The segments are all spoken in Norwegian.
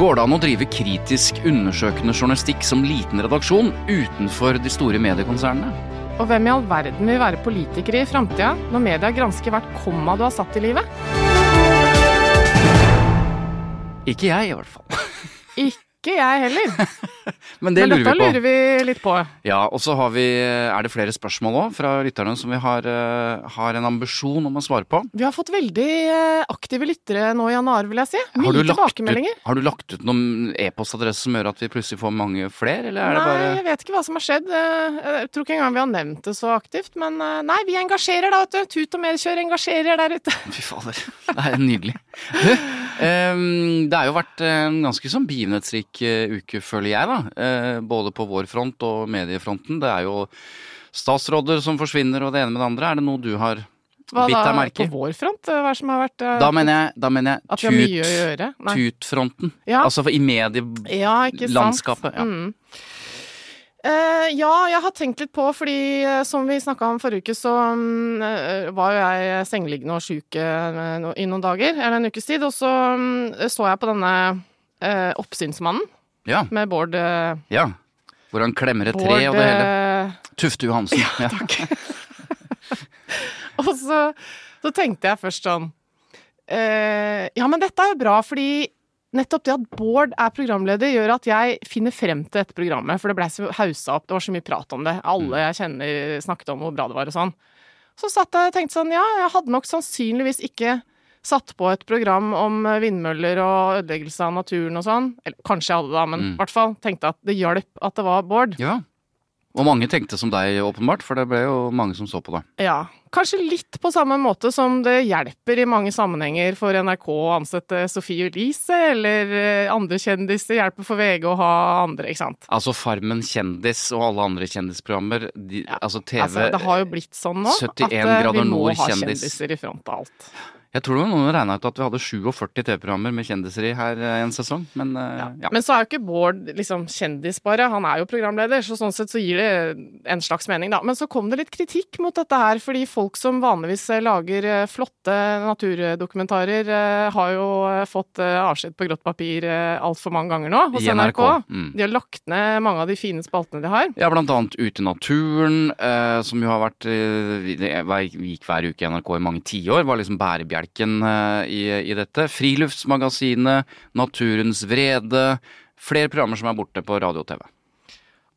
Går det an å drive kritisk undersøkende journalistikk som liten redaksjon utenfor de store mediekonsernene? Og hvem i all verden vil være politikere i framtida når media gransker hvert komma du har satt i livet? Ikke jeg, i hvert fall. Ikke jeg heller. Men det Men lurer dette vi på. lurer vi litt på. Ja, og så har vi, er det flere spørsmål òg fra lytterne som vi har, eh, har en ambisjon om å svare på. Vi har fått veldig eh, aktive lyttere nå i januar, vil jeg si. Mye ut, tilbakemeldinger. har du lagt ut noen e-postadresse som gjør at vi plutselig får mange flere, eller er det Nei, bare jeg vet ikke hva som har skjedd. Eh, Jeg tror ikke engang vi har nevnt det så aktivt. Men nei, vi engasjerer da, vet du. Tut og medkjør engasjerer der ute. Fy fader, det er nydelig. Ehm, det har jo vært en ganske sånn begivenhetsrik eh, uke, føler jeg, da. Eh, både på vår front og mediefronten. Det er jo statsråder som forsvinner og det ene med det andre. Er det noe du har Hva bitt deg merke på vår front? Eh, Hva som har vært eh, Da mener jeg, da mener jeg tut fronten tutfronten. Ja. Altså i medielandskapet. Ja. Ja. Eh, ja, jeg har tenkt litt på, fordi uh, som vi snakka om forrige uke, så um, var jo jeg sengeliggende og sjuk uh, no- i noen dager, eller en ukes tid, og så um, så jeg på denne eh, Oppsynsmannen Ja, med Bård eh, ja. Hvor han klemmer et tre og det hele. eh, Tufte Johansen. Ja, takk. Og så, så tenkte jeg først sånn eh, Ja, men dette er jo bra, fordi nettopp det at Bård er programleder, gjør at jeg finner frem til dette programmet. For det blei så haussa opp, det var så mye prat om det. Alle jeg kjenner snakket om hvor bra det var og sånn. Så satt jeg og tenkte sånn, ja, jeg hadde nok sannsynligvis ikke satt på et program om vindmøller og ødeleggelse av naturen og sånn. Eller kanskje hadde da, men i Mm. hvert fall tenkte at det hjalp at det var Bård. ja. Og mange tenkte som deg, åpenbart, for det ble jo mange som så på det. Ja, kanskje litt på samme måte som det hjelper i mange sammenhenger for NRK å ansette Sofie Elise, eller eh, andre kjendiser hjelper for VG å ha andre, ikke sant. Altså Farmen kjendis og alle andre kjendisprogrammer, de, altså TV Altså, det har jo blitt sånn nå at eh, vi må ha kjendis. kjendiser i front av alt. Jeg tror noen regna ut at vi hadde 47 TV-programmer med kjendiser i her eh, en sesong, men ja. ja. Men så er jo ikke Bård liksom kjendis bare, han er jo programleder, så sånn sett så gir det en slags mening, da. Men så kom det litt kritikk mot dette her, fordi folk som vanligvis eh, lager eh, flotte naturdokumentarer, eh, har jo eh, fått eh, avskjed på grått papir altfor mange ganger nå hos I NRK. NRK. Mm. De har lagt ned mange av de fine spaltene de har. Ja, blant annet Ute i naturen, eh, som jo har vært vi gikk hver uke i NRK i mange tiår, var liksom bærebjelken eh, i, i dette. Friluftsmagasinet, Naturens vrede. Flere programmer som er borte på radio og TV.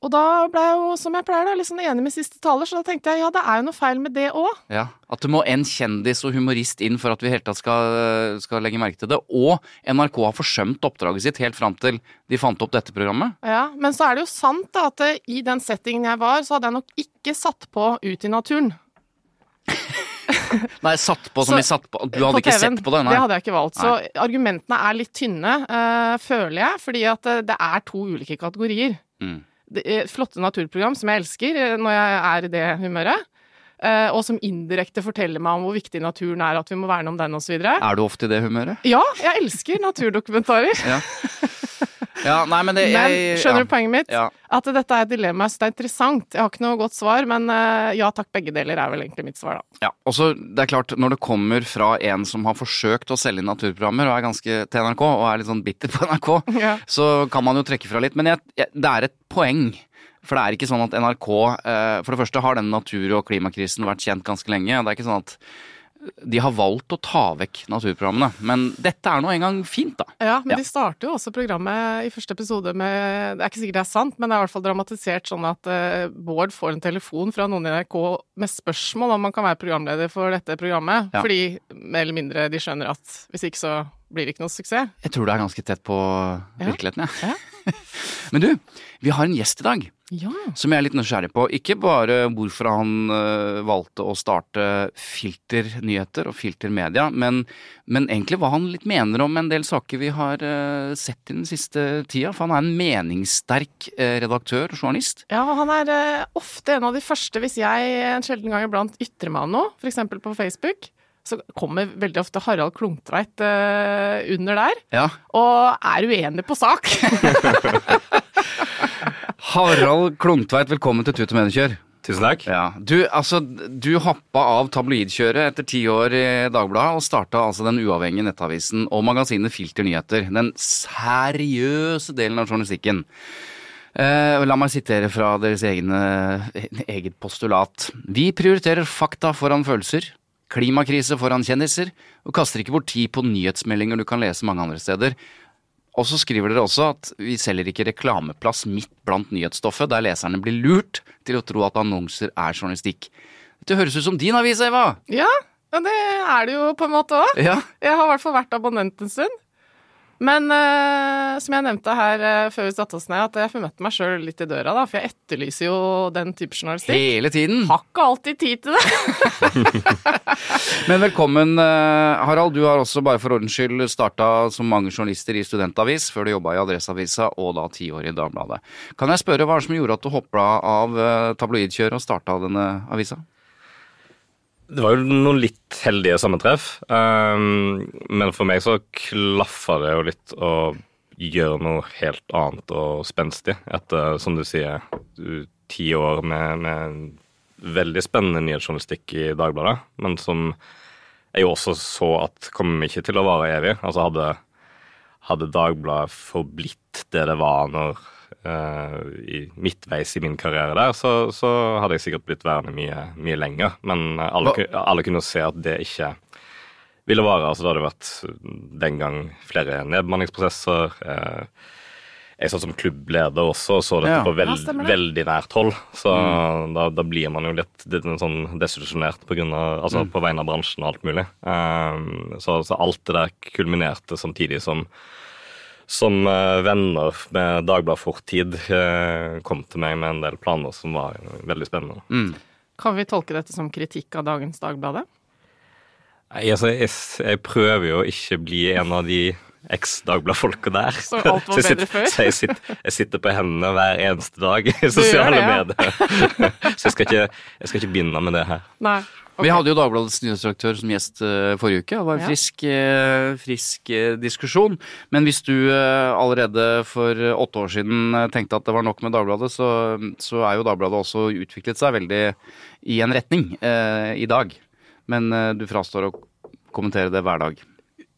Og da ble jeg jo, som jeg pleier, da, litt sånn enig med siste taler, så da tenkte jeg ja, det er jo noe feil med det òg. Ja, At det må en kjendis og humorist inn for at vi i hele tatt skal, skal legge merke til det. Og NRK har forsømt oppdraget sitt helt fram til de fant opp dette programmet. Ja, men så er det jo sant da, at eh, i den settingen jeg var, så hadde jeg nok ikke satt på Ut i naturen. Nei, satt på som Så- vi satt på. Du hadde på ikke sett på det? Nei. Det hadde jeg ikke valgt. Så argumentene er litt tynne, uh, føler jeg, fordi at eh, det er to ulike kategorier. Mm. Er flotte naturprogram som jeg elsker eh, når jeg er i det humøret. eh, og som indirekte forteller meg om hvor viktig naturen er, at vi må verne om den osv. Er du ofte i det humøret? Ja, jeg elsker naturdokumentarer. Ja. ja nei, men det Men skjønner ja. du poenget mitt? Ja. At dette er et dilemma. Så det er interessant. Jeg har ikke noe godt svar, men eh, ja takk, begge deler er vel egentlig mitt svar, da. Ja, og så det er klart, når det kommer fra en som har forsøkt å selge inn naturprogrammer og er ganske til NRK, og er litt sånn bitter på NRK, så kan man jo trekke fra litt. Men jeg, jeg, det er et poeng. For det er ikke sånn at NRK eh, For det første har den natur- og klimakrisen vært kjent ganske lenge. Det er ikke sånn at de har valgt å ta vekk naturprogrammene. Men dette er nå engang fint, da. Ja, men Ja. de starter jo også programmet i første episode med Det er ikke sikkert det er sant, men det er i hvert fall dramatisert sånn at uh, Bård får en telefon fra noen i NRK med spørsmål om han kan være programleder for dette programmet. Ja. Fordi mer eller mindre de skjønner at hvis ikke så blir det ikke noe suksess. Jeg tror det er ganske tett på virkeligheten, jeg. Ja. Men du, vi har en gjest i dag. Ja. som jeg er litt nysgjerrig på. Ikke bare hvorfor han øh, valgte å starte filternyheter og filtermedia, men, men egentlig hva han litt mener om en del saker vi har øh, sett i den siste tida. For han er en meningssterk øh, redaktør og journalist. Ja, han er eh, ofte en av de første, hvis jeg en sjelden gang iblant ytrer meg om noe, f.eks. på Facebook, så kommer veldig ofte Harald Klungtveit uh, under der, Ja. og er uenig på sak. Harald Klungtveit, velkommen til Tut og Mediekjør. Tusen takk. Ja. Du, altså, du hoppa av tabloidkjøret etter ti år i Dagbladet og starta altså den uavhengige nettavisen og magasinet Filter Nyheter. Den seriøse delen av journalistikken. Eh, la meg sitere fra deres egne, eget postulat. Vi prioriterer fakta foran følelser, klimakrise foran kjendiser, og kaster ikke bort tid på nyhetsmeldinger du kan lese mange andre steder. Og så skriver dere også at vi selger ikke reklameplass midt blant nyhetsstoffet, der leserne blir lurt til å tro at annonser er journalistikk. Det høres ut som din avis, Eva! ja, det er det jo på en måte òg. Ja. Jeg har i hvert fall vært abonnent en stund. Men uh, som jeg nevnte her uh, før vi satte oss ned, at jeg formøtte meg sjøl litt i døra, da. For jeg etterlyser jo den type journalistikk. Hele tiden. Har ikke alltid tid til det. Men velkommen, uh, Harald. Du har også bare for ordens skyld starta som mange journalister i studentavis, før du jobba i Adresseavisa og da ti år i Dagbladet. Kan jeg spørre hva som gjorde at du hoppa av tabloidkjøret og starta denne avisa? Det var jo noen litt heldige sammentreff. Um, men for meg så klaffa det jo litt å gjøre noe helt annet og spenstig etter, som du sier, ti år med, med veldig spennende nyhetsjournalistikk i Dagbladet, men som jeg jo også så at kom ikke til å vare evig. Altså hadde, hadde Dagbladet forblitt det det var når eh, i, midtveis i min karriere der, så, så hadde jeg sikkert blitt værende mye, mye lenger. Men alle, alle kunne se at det ikke ville vare. Altså, det hadde vært den gang flere nedbemanningsprosesser. Uh, jeg satt som klubbleder også og så dette Ja. på veld, Ja, det. veldig nært hold. Så da, da blir man jo litt, litt sånn desillusjonert på, grunn av, altså, på vegne av bransjen og alt mulig. Uh, så, så alt det der kulminerte samtidig som som eh, venner med Dagbladet Fortid eh, kom til meg med en del planer som var veldig spennende. Mm. Kan vi tolke dette som kritikk av dagens Dagbladet? Nei, altså, jeg, jeg prøver jo å ikke bli en av de eks-Dagbladet-folka der. Så alt var jeg sitter, bedre før? Så jeg sitter, jeg sitter på hendene hver eneste dag i sosiale det, ja. medier. så jeg skal, ikke, jeg skal ikke begynne med det her. Nei. Vi hadde jo Dagbladets nyhetsredaktør som gjest eh, forrige uke. Det var en Ja. frisk, eh, frisk eh, diskusjon. Men hvis du allerede for åtte år siden tenkte at det var nok med Dagbladet, så, så er jo Dagbladet også utviklet seg veldig i en retning eh, i dag. Men eh, du frastår å kommentere det hver dag.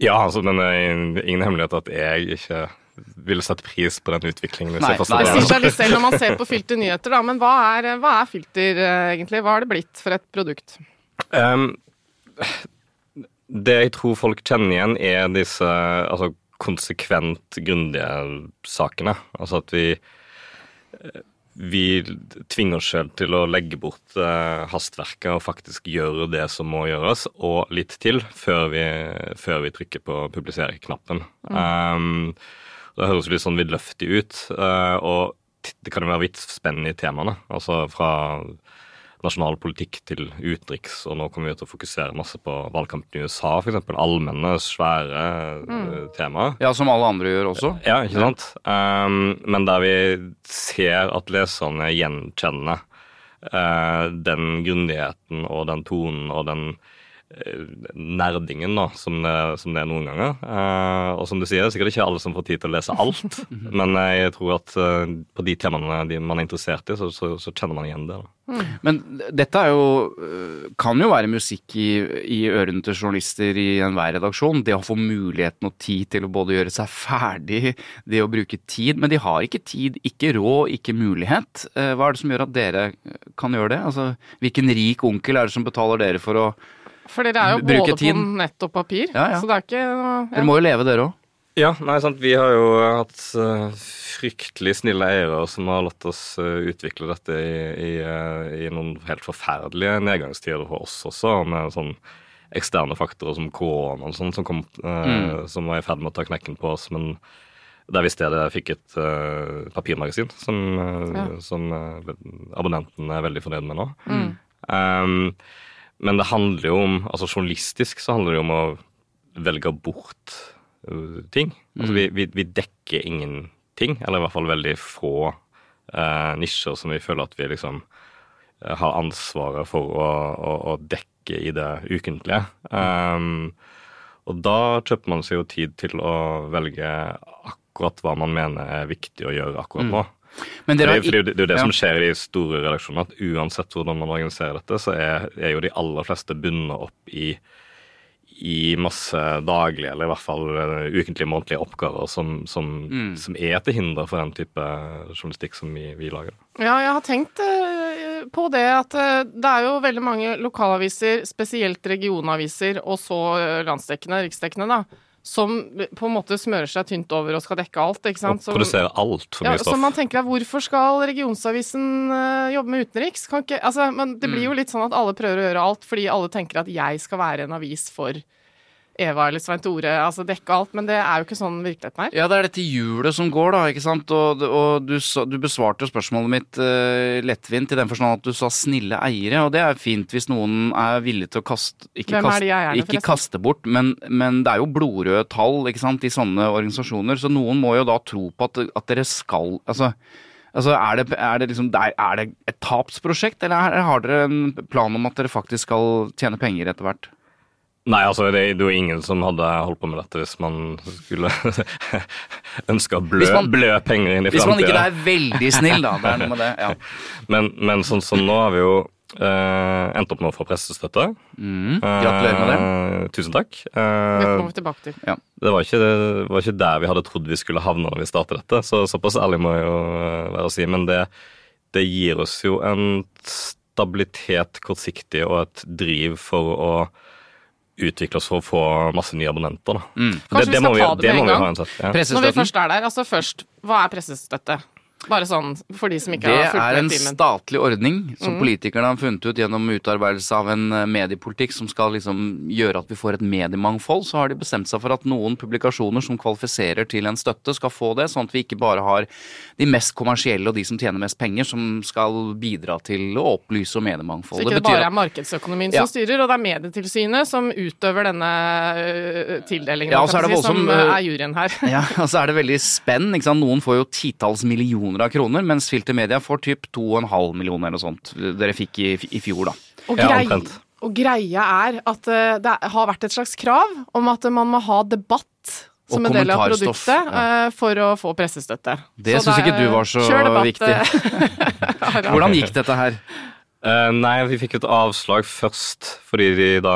Ja, altså, men det er ingen hemmelighet at jeg ikke ville sette pris på den utviklingen. hvis Nei, jeg nei, Det det. sier seg litt selv når man ser på Filter nyheter, da. Men hva er, hva er Filter egentlig? Hva har det blitt for et produkt? Um, det jeg tror folk kjenner igjen, er disse altså, konsekvent grundige sakene. Altså at vi vi tvinger oss selv til å legge bort eh, hastverket og faktisk gjøre det som må gjøres, og litt til, før vi, før vi trykker på publisere-knappen. Um, det høres litt sånn vidløftig ut, uh, og det kan jo være vidt spennende i temaene. Altså fra nasjonal politikk til utenriks, og nå kommer vi til å fokusere masse på valgkampen i USA, f.eks. Allmenne, svære mm. temaer. Ja, som alle andre gjør også. Ja, ikke sant? Um, men der vi ser at leserne gjenkjenner uh, den grundigheten og den tonen og den eh, nerdingen da, som det, som det er noen ganger. Eh, og som du sier, det er sikkert ikke alle som får tid til å lese alt, men jeg tror at eh, på de temaene de man er interessert i, så, så, så kjenner man igjen det. da. Men dette er jo, øh, kan jo være musikk i, i ørene til journalister i enhver redaksjon. Det å få muligheten og tid til å både gjøre seg ferdig, det å bruke tid. Men de har ikke tid, ikke råd, ikke mulighet. Eh, Hva er det som gjør at dere kan gjøre det? Altså, hvilken rik onkel er det som betaler dere for å For dere er jo både tid. på nett og papir, Ja, ja. så det er ikke noe Dere må jo leve, dere òg. Ja, nei, sant. Vi har jo hatt eh, fryktelig snille eiere som har latt oss eh, utvikle dette i, i, eh, i noen helt forferdelige nedgangstider for oss også, med sånn eksterne faktorer som korona og sånn, som, kom, eh, som var i ferd med å ta knekken på oss. Men der vi i stedet fikk et eh, papirmagasin som, eh, Ja. som eh, abonnenten er veldig fornøyd med nå. Um, men det handler jo om altså Journalistisk så handler det jo om å velge bort uh, ting. Altså vi, vi, vi dekker ingenting, eller i hvert fall veldig få uh, nisjer som vi føler at vi liksom uh, har ansvaret for å, å, å dekke i det ukentlige. Um, og da kjøper man seg jo tid til å velge akkurat hva man mener er viktig å gjøre akkurat nå. Men Det dere er, har fordi det, det er jo det ja. som skjer i de store redaksjonene, at uansett hvordan man organiserer dette, så er, er jo de aller fleste bundet opp i, i masse daglige, eller i hvert fall eh, ukentlige, månedlige oppgaver som, som, Mm. som er til hinder for den type journalistikk som vi, vi lager. Ja, jeg har tenkt eh, på det at eh, det er jo veldig mange lokalaviser, spesielt regionaviser, og så landsdekkende, riksdekkende, da, som på en måte smører seg tynt over og skal dekke alt, ikke Og sant. Som- produsere altfor ja, mye stoff. så man tenker at hvorfor skal regionsavisen eh, jobbe med utenriks? Kan ikke, altså, men det Mm. blir jo litt sånn at alle prøver å gjøre alt fordi alle tenker at jeg skal være en avis for Eva eller Svein Tore, altså dekke alt, men det er jo ikke sånn virkeligheten er. Ja, det er dette hjulet som går, da, ikke sant. Og, og du, du besvarte spørsmålet mitt uh, lettvint i den forstand at du sa snille eiere, og det er fint hvis noen er villig til å kaste Ikke, kaste, eierne, ikke kaste bort, men, men det er jo blodrøde tall ikke sant, i sånne organisasjoner, så noen må jo da tro på at, at dere skal Altså Altså, er det, er, det liksom, er, det et tapsprosjekt, eller er, har dere en plan om at dere faktisk skal tjene penger etter hvert? Nei, altså det, det er jo ingen som hadde holdt på med dette hvis man skulle ønske å blø, man- blø penger inn i Hvis man ikke er veldig snill, da. Det er noe med det. Ja. Men, men sånn som nå har vi jo eh, endt opp med å få pressestøtte. Mm, gratulerer med det. Eh, tusen takk. Dette det kommer vi tilbake til. det, var ikke, det var ikke der vi hadde trodd vi skulle havne når vi startet dette, så såpass ærlig må jeg jo eh, være å si. Men det, det gir oss jo en stabilitet kortsiktig og et driv for å utvikle oss for å få masse nye abonnenter. Da. Mm. Kanskje vi skal må ta det det med en vi gang? ha en sett. Ja. Når vi først er der, altså først, hva er pressestøtte? Bare sånn for de som ikke Det har fulgt er en med i timen. statlig ordning som Mm. politikerne har funnet ut gjennom utarbeidelse av en eh, mediepolitikk som skal liksom gjøre at vi får et mediemangfold. Så har de bestemt seg for at noen publikasjoner som kvalifiserer til en støtte, skal få det, sånn at vi ikke bare har de mest kommersielle og de som tjener mest penger, som skal bidra til å opplyse om mediemangfold. Så ikke det betyr bare er markedsøkonomien Ja. som styrer, og det er Medietilsynet som utøver denne øh, tildelingen, Ja, og så er det si, som voldsom, øh, øh, er juryen her. Ja, og så er det veldig spenn. Noen får jo titalls millioner av kroner, mens Filter Media får typ 2,5 millioner eller noe sånt. Dere fikk i, i fjor, da. Og, grei, ja, og greia er at øh, det har vært et slags krav om at man må ha debatt som en del av produktet ja. øh, for å få pressestøtte. Det Så syns ikke du var så viktig. Hvordan gikk dette her? Uh, nei, vi fikk et avslag først fordi de da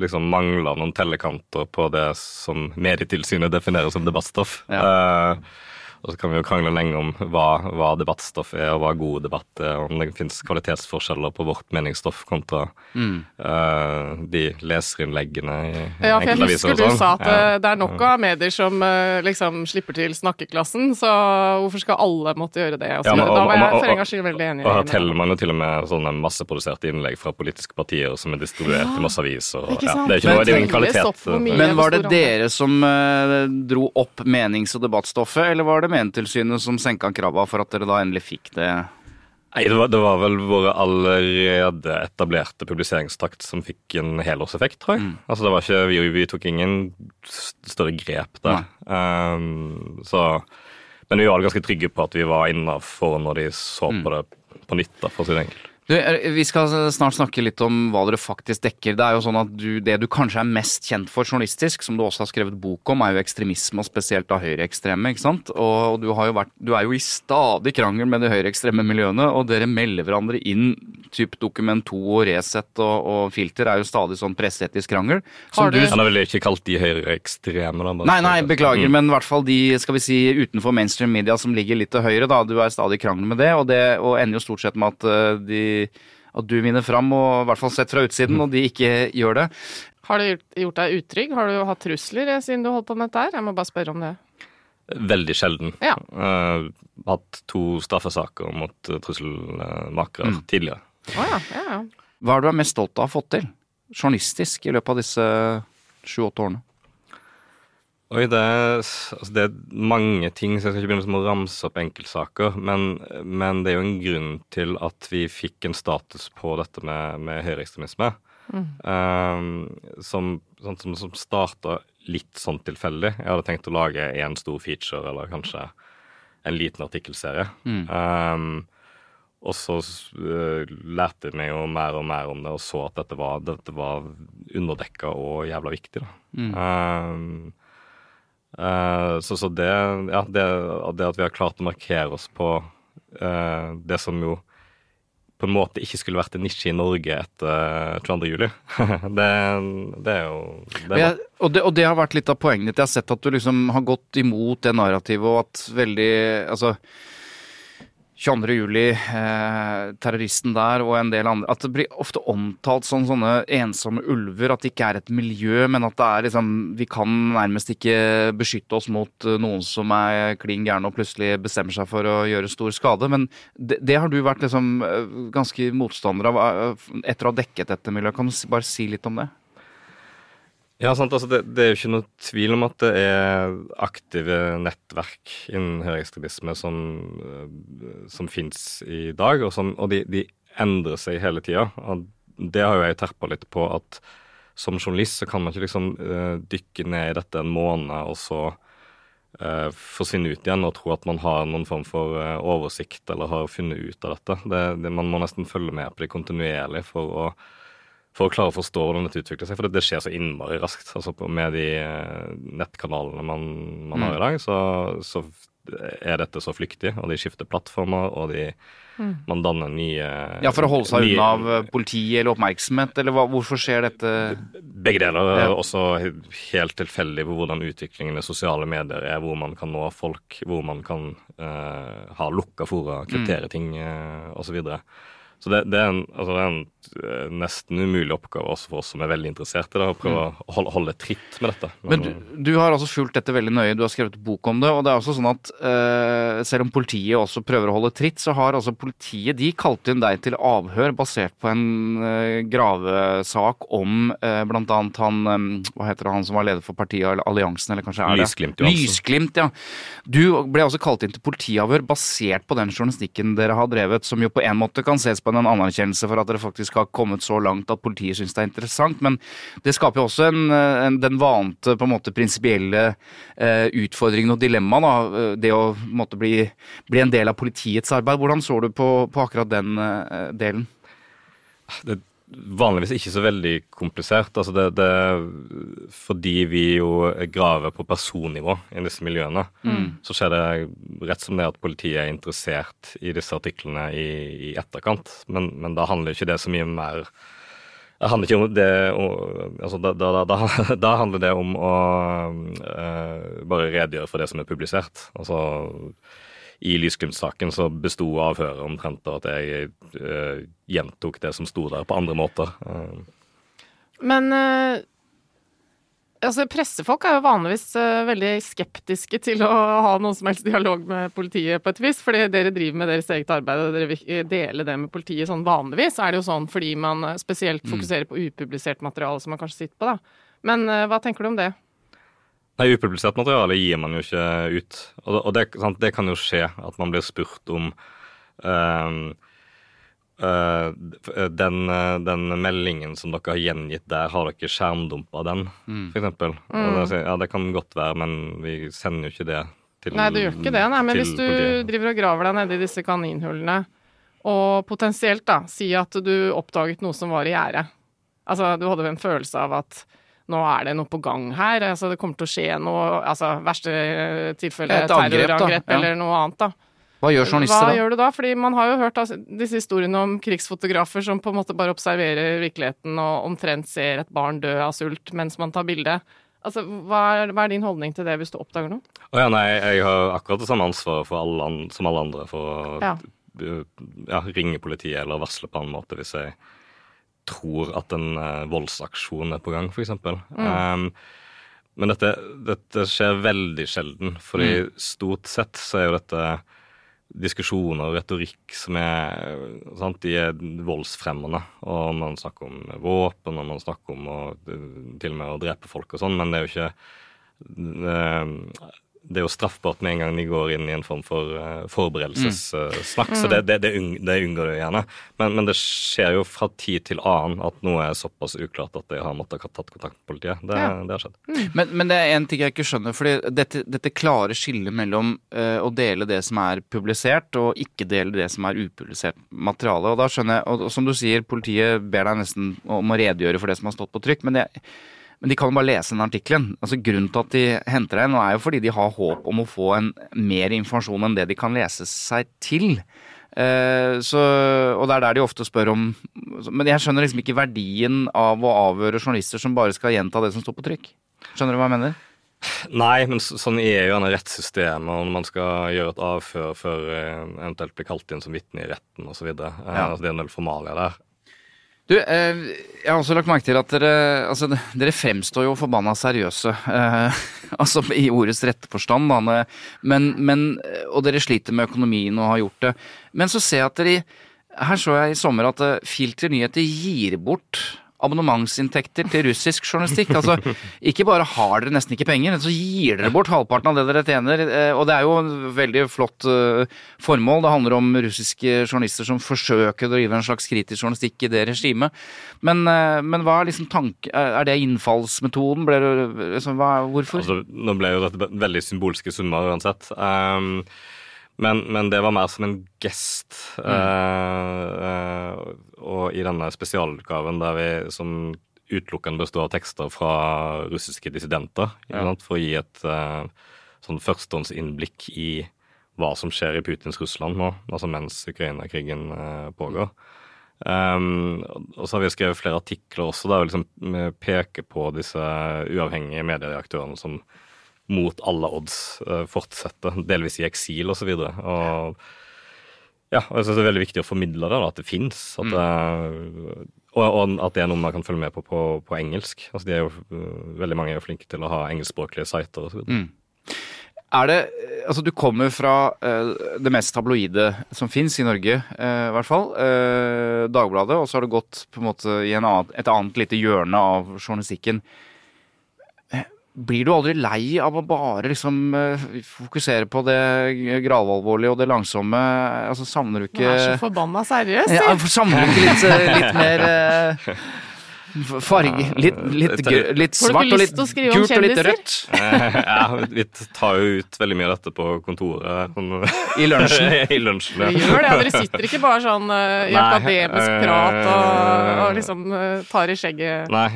liksom mangla noen tellekanter på det som Medietilsynet definerer som debattstoff. Eh, og så kan vi jo krangle lenge om hva, hva debattstoff er, og hva god debatt er, om det finnes kvalitetsforskjeller på vårt meningsstoff kontra Mm. uh, de leserinnleggene i Ja, for jeg husker du sånn. sa at Ja. øh, det er nok av medier som øh, liksom slipper til snakkeklassen, så hvorfor skal alle måtte gjøre det? Og Ja, men- og- da var jeg for en gangs skyld veldig enig. Og her teller man jo til og med sånne masseproduserte innlegg fra politiske partier som er distribuert i masse aviser. og- Ja, det er ikke noe, det er ingen kvalitet. Men var det dere som uh, dro opp menings- og debattstoffet, eller var det Medietilsynet som senka krava for at dere da endelig fikk det? Nei, det var, det var vel våre allerede etablerte publiseringstakt som fikk en helårseffekt, tror jeg. Altså det var ikke, vi, vi tok ingen større grep der. Um, så, men vi var ganske trygge på at vi var innafor når de så på det på nytt, da, for å si det enkelt. Du, vi skal snart snakke litt om hva dere faktisk dekker. Det er jo sånn at du, Det du kanskje er mest kjent for journalistisk, som du også har skrevet bok om, er jo ekstremisme, og spesielt av høyreekstreme. ikke sant? Og, og du, har jo vært, du er jo i stadig krangel med de høyreekstreme miljøene, og dere melder hverandre inn. Typ Dokument 2 og Resett og, og Filter er jo stadig sånn presseetisk krangel. Som Har du- du, Han har vel ikke kalt de høyreekstreme, da? Nei, nei, er- beklager, Mm. men i hvert fall de skal vi si, utenfor mainstream media som ligger litt til høyre. da, Du er stadig i krangel med det, og det og ender jo stort sett med at eh, de at du vinner fram, og i hvert fall sett fra utsiden, og de ikke gjør det. Har det gjort, deg utrygg? Har du hatt trusler eh, siden du holdt på med dette her? Jeg må bare spørre om det. Veldig sjelden. Ja. Uh, hatt to straffesaker mot eh, trusselmakere Mm. tidligere. Oh, ja, ja, ja. Hva er du er mest stolt av å ha fått til, journalistisk, i løpet av disse sju-åtte årene? Oi, det er, altså det er mange ting, så jeg skal ikke begynne med å ramse opp enkeltsaker. Men, men det er jo en grunn til at vi fikk en status på dette med, med høyreekstremisme. Um, som, sånn, som, som starta litt sånn tilfeldig. Jeg hadde tenkt å lage en stor feature eller kanskje en liten artikkelserie. Um, og så uh, lærte vi jo mer og mer om det, og så at dette var, dette var underdekka og jævla viktig. da. Um, Eh, så, så det, ja, det, det at vi har klart å markere oss på uh, det som jo på en måte ikke skulle vært en nisje i Norge etter 22. juli, det, det er jo det er Og, jeg, og, det, og det har vært litt av poenget ditt. Jeg har sett at du liksom har gått imot det narrativet, og at veldig Altså 22. juli, eh, terroristen der og en del andre At det blir ofte omtalt som sånne ensomme ulver. At det ikke er et miljø, men at det er liksom Vi kan nærmest ikke beskytte oss mot eh, noen som er klin gærne og plutselig bestemmer seg for å gjøre stor skade. Men det, det har du vært liksom eh, ganske motstander av eh, etter å ha dekket dette miljøet. Kan du bare si litt om det? Ja, sant, altså det, det er jo ikke noe tvil om at det er aktive nettverk innen høyreekstremisme som, eh, som fins i dag, og, som, og de, de endrer seg hele tida. Det har jo jeg terpa litt på, at som journalist så kan man ikke liksom uh, dykke ned i dette en måned og så uh, forsvinne ut igjen og tro at man har noen form for uh, oversikt eller har funnet ut av dette. Det, det, man må nesten følge med på det kontinuerlig for å for å klare å forstå hvordan dette utvikler seg. For det, det skjer så innmari raskt. altså på, Med de eh, nettkanalene man, man har i dag, så, så er dette så flyktig. Og de skifter plattformer, og de, man danner nye Ja, For å holde seg nye- unna av eh, politi eller oppmerksomhet, eller hva, hvorfor skjer dette? Begge deler. Ja. Også helt tilfeldig på hvordan utviklingen i sosiale medier er, hvor man kan nå folk, hvor man kan uh, ha lukka fora, kryptere ting uh, osv. Så, videre. så det, det, er en, altså det er en eh, nesten umulig oppgave også for oss som er veldig interessert i det, å prøve å holde, holde tritt med dette. Men du, du har altså fulgt dette veldig nøye, du har skrevet bok om det. Og det er også sånn at eh, selv om politiet også prøver å holde tritt, så har altså politiet de kalt inn deg til avhør basert på en eh, gravesak om eh, annet han eh, Hva heter det, han som var leder for partiet, eller Alliansen, eller kanskje er det? Lysglimt Johansen. Lysglimt, ja. Du ble også kalt inn til politiavhør basert på den journalistikken dere har drevet, som jo på en måte kan ses på en anerkjennelse for at dere faktisk har kommet så langt at politiet syns det er interessant, men det skaper jo også en, eh, en, den vante på en måte prinsipielle eh, utfordringen og dilemmaet, da. eh, Det å måte bli, bli en del av politiets arbeid. Hvordan så du på, på akkurat den eh, delen? det vanligvis ikke så veldig komplisert. Altså det, det fordi vi jo graver på personnivå i disse miljøene, så skjer det rett som det at politiet er interessert i disse artiklene i, i etterkant. Men, men da handler ikke det så mye mer det handler ikke om det altså da, da, da, da, handler det om å eh, bare redegjøre for det som er publisert. Altså i Lysglimt-saken så besto avhøret omtrent av at jeg uh, gjentok det som sto der, på andre måter. Uh. Men uh, altså, pressefolk er jo vanligvis veldig skeptiske til å ha noen som helst dialog med politiet på et vis, fordi dere driver med deres eget arbeid og dere vil dele det med politiet sånn vanligvis. Er det jo sånn fordi man spesielt fokuserer på upublisert materiale som man kanskje sitter på, da. Men hva tenker du om det? Nei, Upublisert materiale gir man jo ikke ut. Og, og det, sant, det kan jo skje at man blir spurt om ehm, eh, den, den meldingen som dere har gjengitt der, har dere skjermdumpa den, for eksempel? Mm. ja, det kan godt være, men vi sender jo ikke det til Nei, du gjør ikke det. Nei, men hvis du politiet. driver og graver deg nedi disse kaninhullene, og potensielt da, si at du oppdaget noe som var i gjære. Altså, du hadde en følelse av at nå er det noe på gang her, altså det kommer til å skje noe, altså verste tilfelle Et terrorangrep Ja. eller noe annet da. Hva gjør Hva journalister da? gjør du da? Fordi man har jo hørt altså, disse historiene om krigsfotografer som på en måte bare observerer virkeligheten og omtrent ser et barn dø av sult mens man tar bilde. Altså, hva er, hva er din holdning til det hvis du oppdager noe? Å ja, nei, jeg har akkurat det samme ansvaret for alle, an- som alle andre for å Ja. ja, ringe politiet eller varsle på annen måte hvis jeg tror at en uh, voldsaksjon er på gang, f.eks. Mm. Um, men dette, dette, skjer veldig sjelden, fordi mm. stort sett så er jo dette diskusjoner og retorikk som er sant, De er voldsfremmende. Og man snakker om våpen, og man snakker om å, til og med å drepe folk og sånn, men det er jo ikke det, er jo straffbart med en gang de går inn i en form for uh, forberedelsessnakk. Mm. Så det, det, det, det, unngår du gjerne. Men, men, det skjer jo fra tid til annen at noe er såpass uklart at de har måttet ha tatt kontakt med politiet. Det, ja. det har skjedd. Mm. Men, men, det er en ting jeg ikke skjønner. fordi dette, dette klare skillet mellom uh, å dele det som er publisert, og ikke dele det som er upublisert materiale. Og da skjønner jeg, og, og som du sier, politiet ber deg nesten om å redegjøre for det som har stått på trykk. men det men de kan jo bare lese den artikkelen. Altså Grunnen til at de henter deg nå er jo fordi de har håp om å få en mer informasjon enn det de kan lese seg til. Eh, så, og det er der de ofte spør om Men jeg skjønner liksom ikke verdien av å avhøre journalister som bare skal gjenta det som står på trykk. Skjønner du hva jeg mener? Nei, men sånn er jo gjerne rettssystemet, når man skal gjøre et avhør før eh, eventuelt blir kalt inn som vitne i retten osv. Ja. Uh, altså, det er en del formalia der. Du, eh, jeg har også lagt merke til at dere, altså, dere fremstår jo forbanna seriøse. Eh, altså i ordets rette forstand, da. Men, men, og dere sliter med økonomien og har gjort det. Men så ser jeg at dere Her så jeg i sommer at eh, Filter Nyheter gir bort abonnementsinntekter til russisk journalistikk. Altså, ikke bare har dere nesten ikke penger, men så gir dere bort halvparten av det dere tjener. Eh, og det er jo en veldig flott eh, formål. Det handler om russiske journalister som forsøker å drive en slags kritisk journalistikk i det regimet. Men, eh, men hva er liksom tanke... Er det innfallsmetoden? Ble det, liksom, hva, hvorfor? Altså, nå ble jo dette veldig symbolske summer uansett. Um, men, men, det var mer som en gest. Mm. Eh, og i denne spesialutgaven der vi som utelukkende består av tekster fra russiske dissidenter, ja. for å gi et eh, sånn førstehåndsinnblikk i hva som skjer i Putins Russland nå, altså mens Ukraina-krigen eh, pågår. Um, og så har vi skrevet flere artikler også der vi liksom peker på disse uavhengige medieaktørene som mot alle odds uh, fortsette, delvis i eksil osv. Og, så og ja, og jeg synes det er veldig viktig å formidle det, da, at det fins. Mm. Og, og, at det er noe man kan følge med på på, på engelsk. Altså, de er jo, uh, veldig mange er jo flinke til å ha engelskspråklige sider osv. Mm. Er det Altså, du kommer fra uh, det mest tabloide som fins i Norge, uh, i hvert fall. Uh, Dagbladet. Og så har du gått på en måte i en annen, et annet lite hjørne av journalistikken. Blir du aldri lei av å bare liksom uh, fokusere på det gravalvorlige og det langsomme? Altså, savner du ikke Du er så forbanna seriøs, ja, Savner du ikke litt, eh, litt mer uh, farge Litt, litt, litt svart og litt gult og litt rødt. ja, vi tar jo ut veldig mye av dette på kontoret. Sånn, I lunsjen. I lunsjen ja. Vi gjør det, dere sitter ikke bare sånn uh, i akademisk prat og, og liksom uh, tar i skjegget. Nei,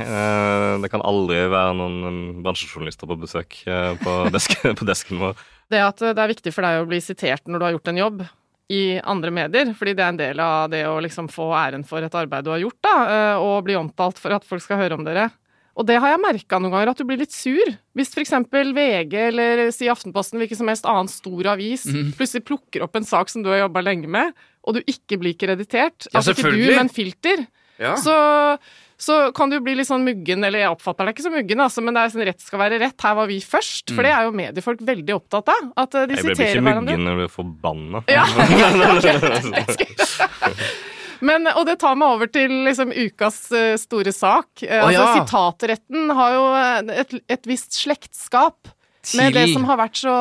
det kan aldri være noen bransjejournalister på besøk på, desken, på desken vår. Det at det er viktig for deg å bli sitert når du har gjort en jobb, i andre medier, fordi det er en del av det å liksom få æren for et arbeid du har gjort, da, eh, og bli omtalt for at folk skal høre om dere. Og det har jeg merka noen ganger, at du blir litt sur. Hvis f.eks. VG eller si Aftenposten, hvilken som helst annen stor avis, mm. plutselig plukker opp en sak som du har jobba lenge med, og du ikke blir kreditert, ja, altså ikke du, men filter, ja. så så kan du bli litt sånn muggen, eller jeg oppfatter deg ikke som muggen, altså, men det er sånn rett skal være rett. Her var vi først. For det er jo mediefolk veldig opptatt av. At eh, de siterer hverandre. Jeg blir ikke muggen, jeg blir forbanna. Ja. Men, og det tar meg over til liksom ukas uh, store sak. Oh, ja. altså, Sitatretten har jo et, et visst slektskap med det som har vært så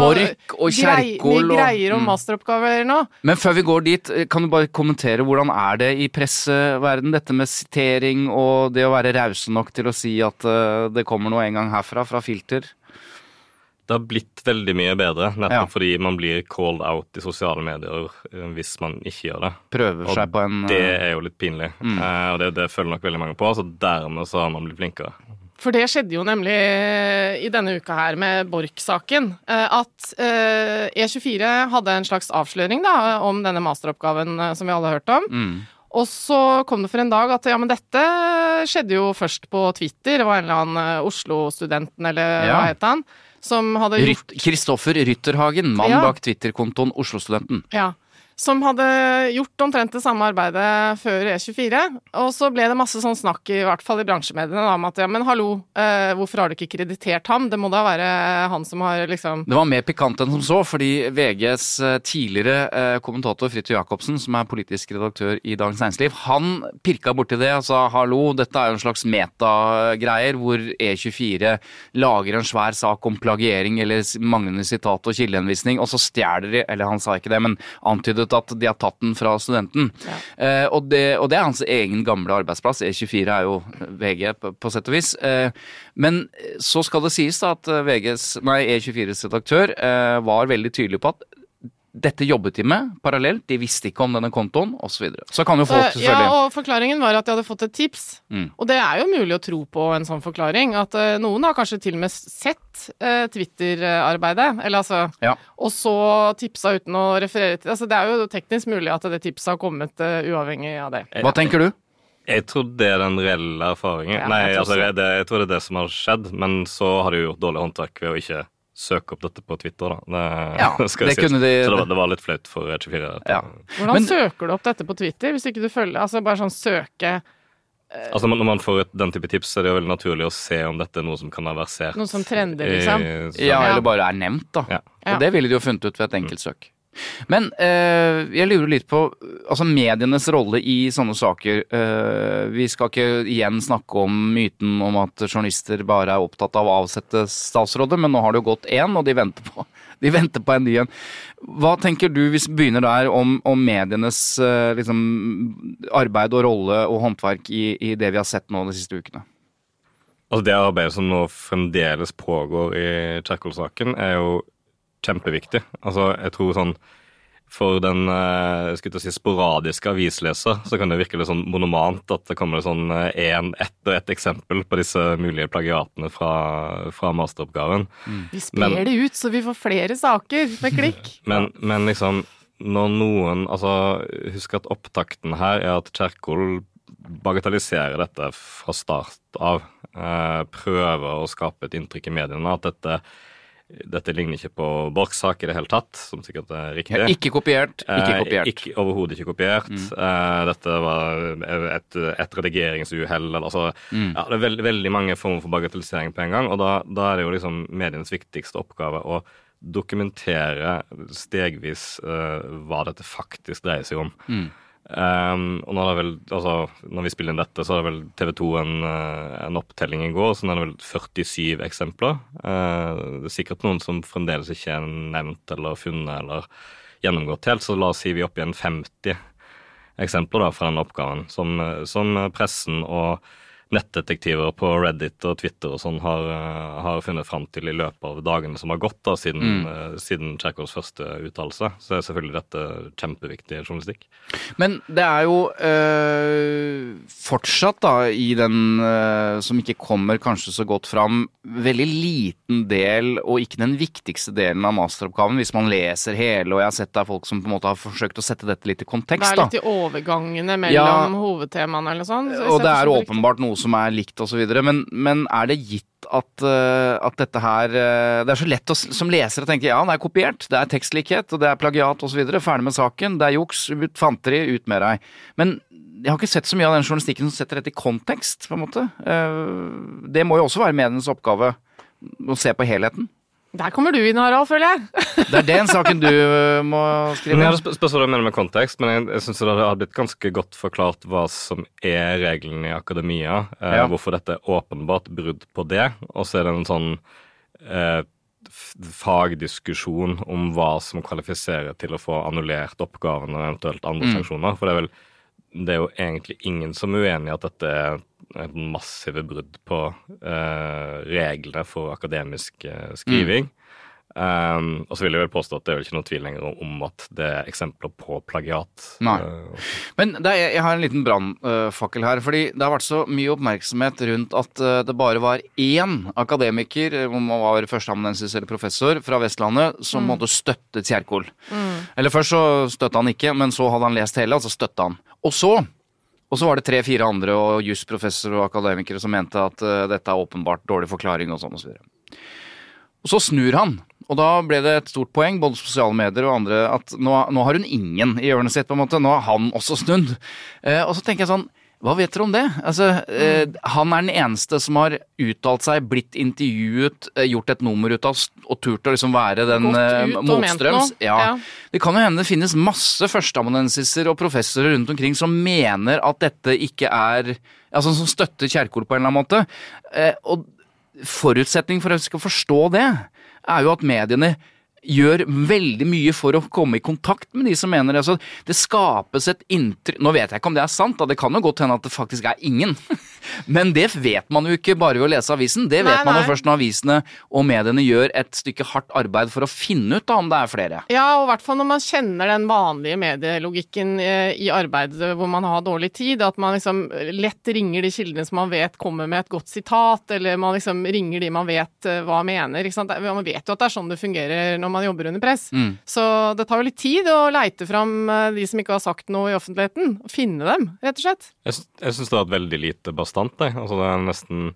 Borch og Kjerkol og greier om mm. masteroppgaver nå. Men før vi går dit, kan du bare kommentere hvordan er det i presseverden dette med sitering og det å være rause nok til å si at uh, det kommer noe en gang herfra, fra filter? Det har blitt veldig mye bedre, nettopp ja. fordi man blir called out i sosiale medier uh, hvis man ikke gjør det. Prøver og seg på en Det er jo litt pinlig, mm. uh, og det, det, føler nok veldig mange på. Så dermed så har man blitt flinkere. For det skjedde jo nemlig eh, i denne uka her med Borch-saken. Eh, at E24 eh, e hadde en slags avsløring da, om denne masteroppgaven som vi alle har hørt om. Mm. Og så kom det for en dag at ja, men dette skjedde jo først på Twitter. Det var en eller annen Oslo-studenten, eller ja. hva het han? Som hadde gjort Kristoffer Rytterhagen, mann ja. bak Twitter-kontoen Oslo-studenten. Ja. Som hadde gjort omtrent det samme arbeidet før E24. Og så ble det masse sånn snakk, i hvert fall i bransjemediene, om at ja, men hallo, eh, hvorfor har du ikke kreditert ham? Det må da være han som har liksom Det var mer pikant enn som så, fordi VGs eh, tidligere eh, kommentator Fridtjof Jacobsen, som er politisk redaktør i Dagens Næringsliv, han pirka borti det og sa hallo, dette er jo en slags metagreier hvor E24 lager en svær sak om plagiering eller manglende sitat og kildehenvisning, og så stjeler de, eller han sa ikke det, men antydet at de har tatt den fra studenten. Eh, og, det, og det er hans egen gamle arbeidsplass. E24 er jo VG på, på sett og vis. Eh, men så skal det sies da at VGs, nei, E24s redaktør eh, var veldig tydelig på at dette jobbet de med parallelt, de visste ikke om denne kontoen osv. Så, videre. så kan jo folk selvfølgelig... Ja, og forklaringen var at de hadde fått et tips. Mm. Og det er jo mulig å tro på en sånn forklaring. At uh, noen har kanskje til og med sett uh, Twitter-arbeidet, eller altså Ja. Og så tipsa uten å referere til Altså det er jo teknisk mulig at det tipset har kommet uh, uavhengig av det. Hva tenker du? Jeg tror det er den reelle erfaringen. Ja, Nei, jeg tror altså, det, jeg tror det er det som har skjedd, men så har de gjort dårlig håndverk ved å ikke søke opp dette på Twitter, da. Det, Ja, skal det kunne de- Så det var, det var litt flaut for E24. Ja. Hvordan Men- søker du opp dette på Twitter, hvis ikke du følger Altså bare sånn søke Altså Når man får et, den type tips, så er det jo veldig naturlig å se om dette er noe som kan ha versert. noe som trender, liksom. i- så- Ja, eller bare er nevnt, da. Ja. Ja. Og det ville de jo funnet ut ved et enkelt søk. Men eh, jeg lurer litt på altså medienes rolle i sånne saker. Eh, vi skal ikke igjen snakke om myten om at journalister bare er opptatt av å avsette statsråder, men nå har det jo gått én, og de venter på, de venter på en ny en. Hva tenker du, hvis vi begynner der, om, om medienes eh, liksom, arbeid og rolle og håndverk i, i det vi har sett nå de siste ukene? Altså Det arbeidet som nå fremdeles pågår i Kjerkol-saken, er jo kjempeviktig. Altså Jeg tror sånn for den eh, jeg skulle til å si, sporadiske avisleser så kan det virke litt sånn monomant at det kommer sånn en, ett og ett eksempel på disse mulige plagiatene fra, fra masteroppgaven. Vi sprer Men- det ut, så vi får flere saker med klikk. Men, men liksom, når noen Altså, husk at opptakten her er at Kjerkol bagatelliserer dette fra start av. Eh, prøver å skape et inntrykk i mediene at dette, dette ligner ikke på Borchs sak i det hele tatt, som sikkert er riktig. Ikke kopiert, ikke Eh, kopiert. Eh, Overhodet ikke kopiert. Eh, dette var et, et redigeringsuhell. eller Altså, ja, det er veldig, veldig mange former for bagatellisering på en gang. Og da, da er det jo liksom medienes viktigste oppgave å dokumentere stegvis eh, hva dette faktisk dreier seg om. Um, og nå er det vel, altså, når vi spiller inn dette, så er det vel TV 2 en, eh, en opptelling i går, så nå er det vel 47 eksempler. Uh, det er sikkert noen som fremdeles ikke er nevnt eller funnet eller gjennomgått helt, så la oss si vi er oppe igjen 50 eksempler da, fra den oppgaven, som, som pressen og nettdetektiver på Reddit og Twitter og sånn har, eh, har funnet fram til i løpet av dagene som har gått da, siden, mm. siden Tsjekhovs første uttalelse. Så er selvfølgelig dette kjempeviktig journalistikk. Men det er jo øh, fortsatt, da, i den øh, som ikke kommer kanskje så godt fram, veldig liten del, og ikke den viktigste delen av masteroppgaven, hvis man leser hele, og jeg har sett det er folk som på en måte har forsøkt å sette dette litt i kontekst. Det er er da. litt i overgangene mellom Ja. hovedtemaene eller sånn. så Og det er åpenbart noe som er likt osv. Men, men er det gitt at, øh, at dette her øh, Det er så lett å, som leser å tenke ja, det er kopiert, det er tekstlikhet, og det er plagiat osv. Ferdig med saken, det er juks, ut fanteri, ut med deg. Men jeg har ikke sett så mye av den journalistikken som setter dette i kontekst, på en måte. Eh, Det må jo også være medienes oppgave å se på helheten. Der kommer du inn, Harald, føler jeg. Det er den saken du øh, må Men skrive. jeg sp spørs hva du mener med kontekst, men jeg, jeg syns det har blitt ganske godt forklart hva som er reglene i akademia. Eh, Ja. Hvorfor dette er åpenbart brudd på det. Og så er det en sånn eh, fagdiskusjon om hva som kvalifiserer til å få annullert oppgaven og eventuelt andre Mm. sanksjoner. For det er vel det er jo egentlig ingen som er uenig i at dette er massive brudd på uh, reglene for akademisk uh, skriving. Um, og så vil jeg vel påstå at det er vel ikke noen tvil lenger om at det er eksempler på plagiat. Nei. Uh, Men det er, jeg har en liten brannfakkel her. fordi det har vært så mye oppmerksomhet rundt at eh, det bare var én akademiker, eh, om han var førsteamanuensis eller professor, fra Vestlandet som måtte støtte Kjerkol. Eller først så støtta han ikke, men så hadde han lest hele, og så støtta han. Og så og så var det tre-fire andre og jusprofessorer og akademikere som mente at uh, dette er åpenbart dårlig forklaring og sånn og så videre. Og så snur han. Og da ble det et stort poeng, både sosiale medier og andre, at nå, nå har hun ingen i hjørnet sitt, på en måte. Nå har han også snudd. Uh, og så tenker jeg sånn hva vet dere om det? Altså, eh, han er den eneste som har uttalt seg, blitt intervjuet, eh, gjort et nummer ut av og turt å liksom være den eh, motstrøms. Ja. Ja. Det kan jo hende det finnes masse førsteamanuensiser og professorer rundt omkring som mener at dette ikke er Altså som støtter Kjerkol på en eller annen måte. Eh, og forutsetning for at vi skal forstå det, er jo at mediene gjør veldig mye for å komme i kontakt med de som mener det. Så det skapes et inntrykk Nå vet jeg ikke om det er sant, da. det kan jo godt hende at det faktisk er ingen. Men det vet man jo ikke bare ved å lese avisen. Det vet Nei, man jo nei. først når avisene og mediene gjør et stykke hardt arbeid for å finne ut da om det er flere. Ja, og i hvert fall når man kjenner den vanlige medielogikken eh, i arbeidet hvor man har dårlig tid, at man liksom lett ringer de kildene som man vet kommer med et godt sitat, eller man liksom ringer de man vet eh, hva mener. Man vet jo at det er sånn det fungerer når man jobber under press. Mm. Så det tar jo litt tid å leite fram eh, de som ikke har sagt noe i offentligheten, og finne dem, rett og slett. Jeg, jeg syns det har vært veldig lite bastant. Jeg. Altså, det er nesten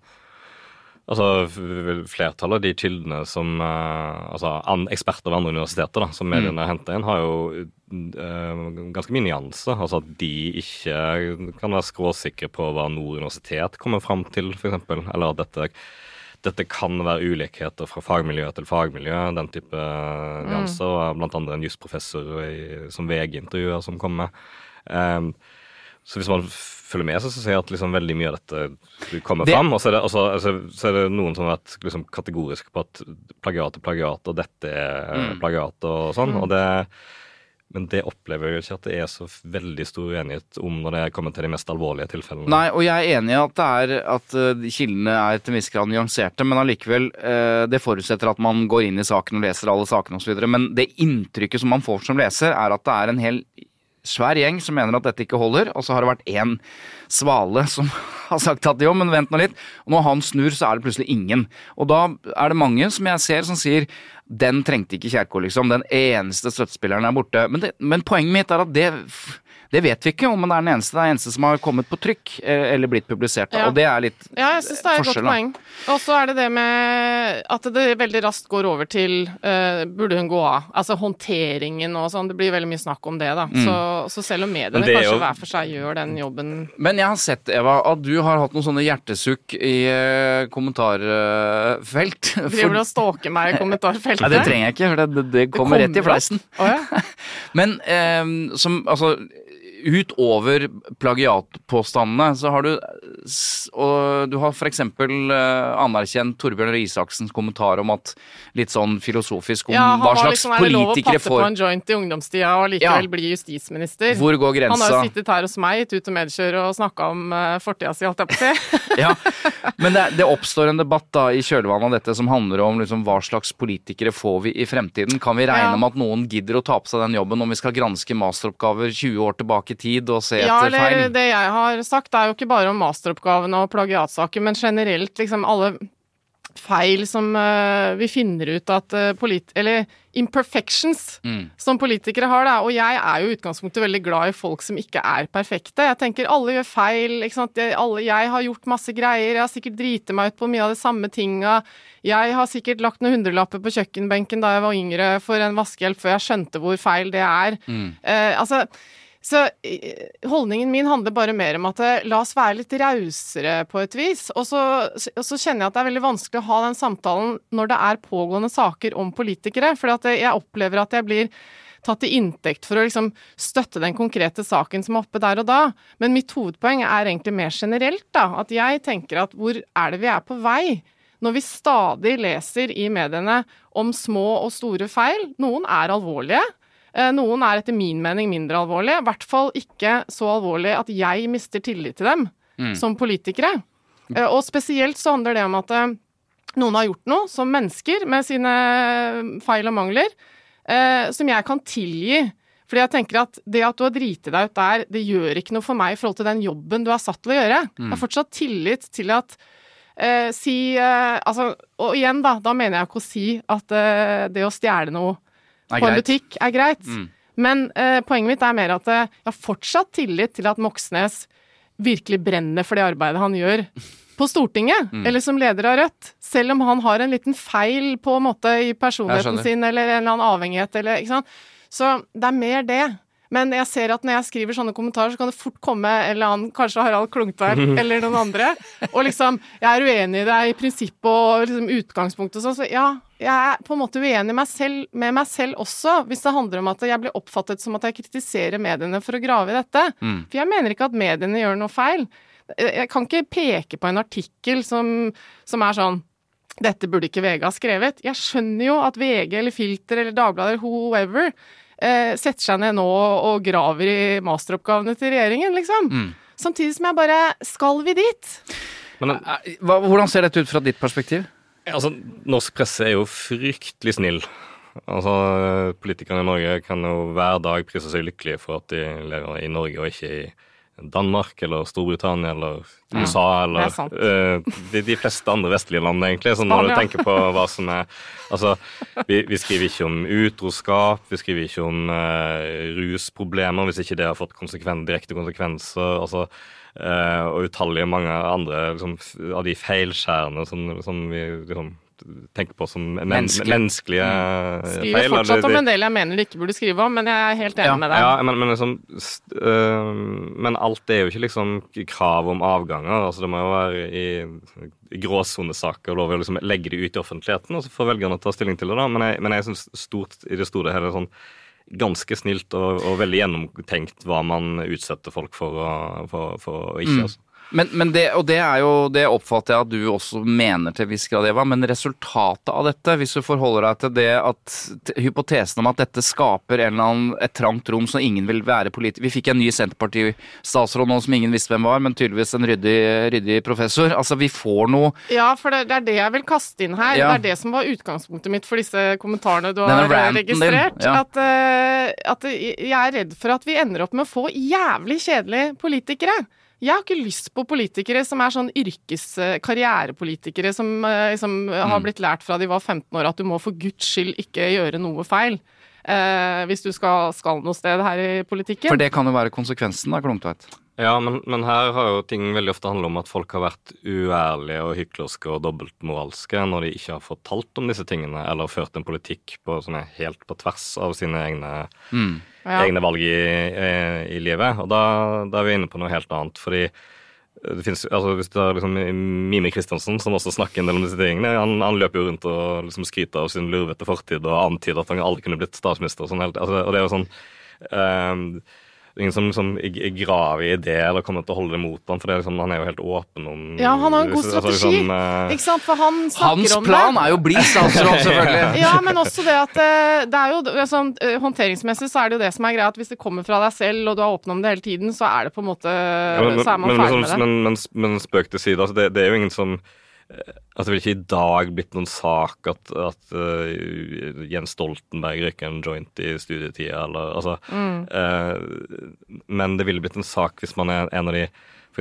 Altså, Flertallet av de kildene som eh, Altså eksperter ved andre universiteter da, som mediene har henta inn, har jo eh, ganske mye nyanse. Altså at de ikke kan være skråsikre på hva Nord universitet kommer fram til, f.eks. Eller at dette, dette kan være ulikheter fra fagmiljø til fagmiljø. Den type nyanser. og Blant andre en jusprofessor som VG-intervjuer som kommer. Um, så hvis man følger med, så ser jeg at liksom veldig mye av dette kommer Det- fram. Og så er, det, også, altså, så er det noen som har vært liksom kategoriske på at plagiat er plagiat, og dette er Mm. plagiat og sånn. Og det, men det opplever jeg ikke at det er så veldig stor uenighet om når det kommer til de mest alvorlige tilfellene. Nei, og jeg er enig i at at eh, kildene er til en viss grad nyanserte, men allikevel, eh, det forutsetter at man går inn i saken og leser alle sakene osv. Men det inntrykket som man får som leser, er at det er en hel svær gjeng som mener at dette ikke holder, og så har det vært én svale som har sagt at jo, men vent nå litt. Og når han snur, så er det plutselig ingen. Og da er det mange som jeg ser som sier den trengte ikke Kjerkol, liksom. Den eneste støttespilleren er borte. Men, det, men poenget mitt er at det det vet vi ikke om det er den eneste. Det er den eneste som har kommet på trykk eh, eller blitt publisert. Ja. Og det er litt Ja, jeg syns det er et godt poeng. Og så er det det med at det veldig raskt går over til uh, burde hun gå av? Altså håndteringen og sånn. Det blir veldig mye snakk om det, da. Mm. Så, så selv om mediene kanskje jo- hver for seg gjør den jobben Men jeg har sett, Eva, at du har hatt noen sånne hjertesukk i kommentarfelt. kommentarfelt. Driver du og stalker meg i kommentarfeltet? Nei, det trenger jeg ikke, for det, det, det kommer rett i fleisen. Oh, ja. Men um, som Altså, utover plagiatpåstandene, så har du Og du har eksempel eh, anerkjent Torbjørn Røe Isaksens kommentar om at Litt sånn filosofisk om Ja, han hva slags liksom, har liksom lov å politikere passe på en joint i ungdomstida og likevel Ja. bli justisminister? Hvor går Han har jo sittet her hos meg, tut og medkjør, og snakka om uh, fortida si, holdt jeg på å si. Ja, men det, det oppstår en debatt da i kjølvannet av dette som handler om liksom, hva slags politikere får vi i fremtiden. Kan vi regne Ja. med at noen gidder å ta på seg den jobben om vi skal granske masteroppgaver 20 år tilbake i tid og se Ja, etter eller Ja, det jeg har sagt, er jo ikke bare om masteroppgavene og plagiatsaker, men generelt liksom alle feil som uh, vi finner ut at uh, polit... Eller imperfections Mm. som politikere har, da. Og jeg er jo i utgangspunktet veldig glad i folk som ikke er perfekte. Jeg tenker alle gjør feil, ikke sant. Jeg, alle, jeg har gjort masse greier, jeg har sikkert driti meg ut på mye av de samme tinga. Jeg har sikkert lagt noen hundrelapper på kjøkkenbenken da jeg var yngre for en vaskehjelp før jeg skjønte hvor feil det er. Eh, altså så holdningen min handler bare mer om at eh, la oss være litt rausere på et vis. Og så, og så kjenner jeg at det er veldig vanskelig å ha den samtalen når det er pågående saker om politikere. For eh, jeg opplever at jeg blir tatt til inntekt for å liksom støtte den konkrete saken som er oppe der og da. Men mitt hovedpoeng er egentlig mer generelt, da. At jeg tenker at hvor er det vi er på vei? Når vi stadig leser i mediene om små og store feil, noen er alvorlige, Noen er etter min mening mindre alvorlige, i hvert fall ikke så alvorlige at jeg mister tillit til dem som politikere. Eh, Og spesielt så handler det om at eh, noen har gjort noe som mennesker med sine feil og mangler, eh, som jeg kan tilgi. Fordi jeg tenker at det at du har driti deg ut der, det gjør ikke noe for meg i forhold til den jobben du er satt til å gjøre. Jeg har fortsatt tillit til at eh, si eh, Altså, og igjen, da, da mener jeg ikke å si at eh, det å stjele noe På en greit. butikk er greit. Mm. Men eh, poenget mitt er mer at eh, jeg har fortsatt tillit til at Moxnes virkelig brenner for det arbeidet han gjør på Stortinget, Mm. eller som leder av Rødt, selv om han har en liten feil på en måte i personligheten sin, eller en eller annen avhengighet, eller ikke sant. Så det er mer det. Men jeg ser at når jeg skriver sånne kommentarer, så kan det fort komme en eller annen, kanskje Harald Klungtveit eller noen andre, og liksom Jeg er uenig i deg i prinsippet og liksom utgangspunktet og sånn, så ja, jeg er på en måte uenig meg selv, med meg selv også, hvis det handler om at jeg blir oppfattet som at jeg kritiserer mediene for å grave i dette. Mm. For jeg mener ikke at mediene gjør noe feil. Jeg kan ikke peke på en artikkel som, som er sånn dette burde ikke VG ha skrevet. Jeg skjønner jo at VG eller Filter eller Dagbladet eller whoever eh, setter seg ned nå og, graver i masteroppgavene til regjeringen, liksom. Mm. Samtidig som jeg bare Skal vi dit? Men Eh, hvordan ser dette ut fra ditt perspektiv? Altså, norsk presse er jo fryktelig snill. Altså, Politikerne i Norge kan jo hver dag prise seg lykkelige for at de lever i Norge og ikke i Danmark eller Storbritannia eller USA eller det er sant. eh, de, de fleste andre vestlige land, egentlig. Så når du tenker på hva som er Altså, vi, vi skriver ikke om utroskap, vi skriver ikke om uh, rusproblemer hvis ikke det har fått konsekven, direkte konsekvenser. altså og utallige mange andre liksom, av de feilskjærene som, som vi liksom, tenker på som men, Menneskelige. menneskelige eh, Skriver feil. fortsatt eller om en del jeg mener du ikke burde skrive om, men jeg er helt enig Ja, med deg. ja, men, men, liksom, øh, men alt er jo ikke liksom krav om avganger. altså Det må jo være i, i gråsonesaker lov å liksom legge det ut i offentligheten, og så får velgerne ta stilling til det. da, Men jeg, men jeg syns stort i det store hele sånn ganske snilt og, og veldig gjennomtenkt hva man utsetter folk for, å- for, for å ikke. Mm. altså. Men, men det, og det er jo, det oppfatter jeg at du også mener til viss grad, Eva. Men resultatet av dette, hvis du forholder deg til det at hypotesen om at dette skaper annen, et trangt rom som ingen vil være politiker Vi fikk en ny Senterparti-statsråd nå som ingen visste hvem var, men tydeligvis en ryddig, ryddig professor. Altså, vi får noe Ja, for det, det er det jeg vil kaste inn her. Ja. Det er det som var utgangspunktet mitt for disse kommentarene du har registrert. ja. At, uh, at jeg er redd for at vi ender opp med å få jævlig kjedelige politikere. Jeg har ikke lyst på politikere som er sånn yrkes eh, karrierepolitikere som eh, liksom har Mm. blitt lært fra de var 15 år at du må for guds skyld ikke gjøre noe feil. eh, hvis du skal, skal noe sted her i politikken. For det kan jo være konsekvensen, da, Klungtveit. Ja, men, men her har jo ting veldig ofte handlet om at folk har vært uærlige og hyklerske og dobbeltmoralske når de ikke har fortalt om disse tingene, eller ført en politikk på, som er helt på tvers av sine egne, Mm. Ja. egne valg i, i, i livet. Og da, da er vi inne på noe helt annet, fordi det finnes, altså Hvis det er liksom Mime Kristiansen, som også snakker en del om disse tingene, han, han løper jo rundt og liksom skryter av sin lurvete fortid og antyder at han aldri kunne blitt statsminister. Og, sånn, helt- altså, og det er jo sånn ehm, Ingen som liksom graver i det eller kommer til å holde det mot ham, for det er liksom, han er jo helt åpen om Ja, han har en god altså, strategi. liksom, uh, Ikke sant? For han snakker Hans om plan er jo å bli statsråd, selvfølgelig. Ja, men også det at eh, det er jo det er eh, Håndteringsmessig så er det jo det som er greia, at hvis det kommer fra deg selv, og du er åpen om det hele tiden, så er det på en måte Ja, men, Så er man men, ferdig med det. men, men, men spøk til side, altså det, det er jo ingen som Altså, det vil ikke i dag blitt noen sak at, at uh, Jens Stoltenberg røyker en joint i studietida, eller altså Mm. uh, Men det ville blitt en sak hvis man er en av de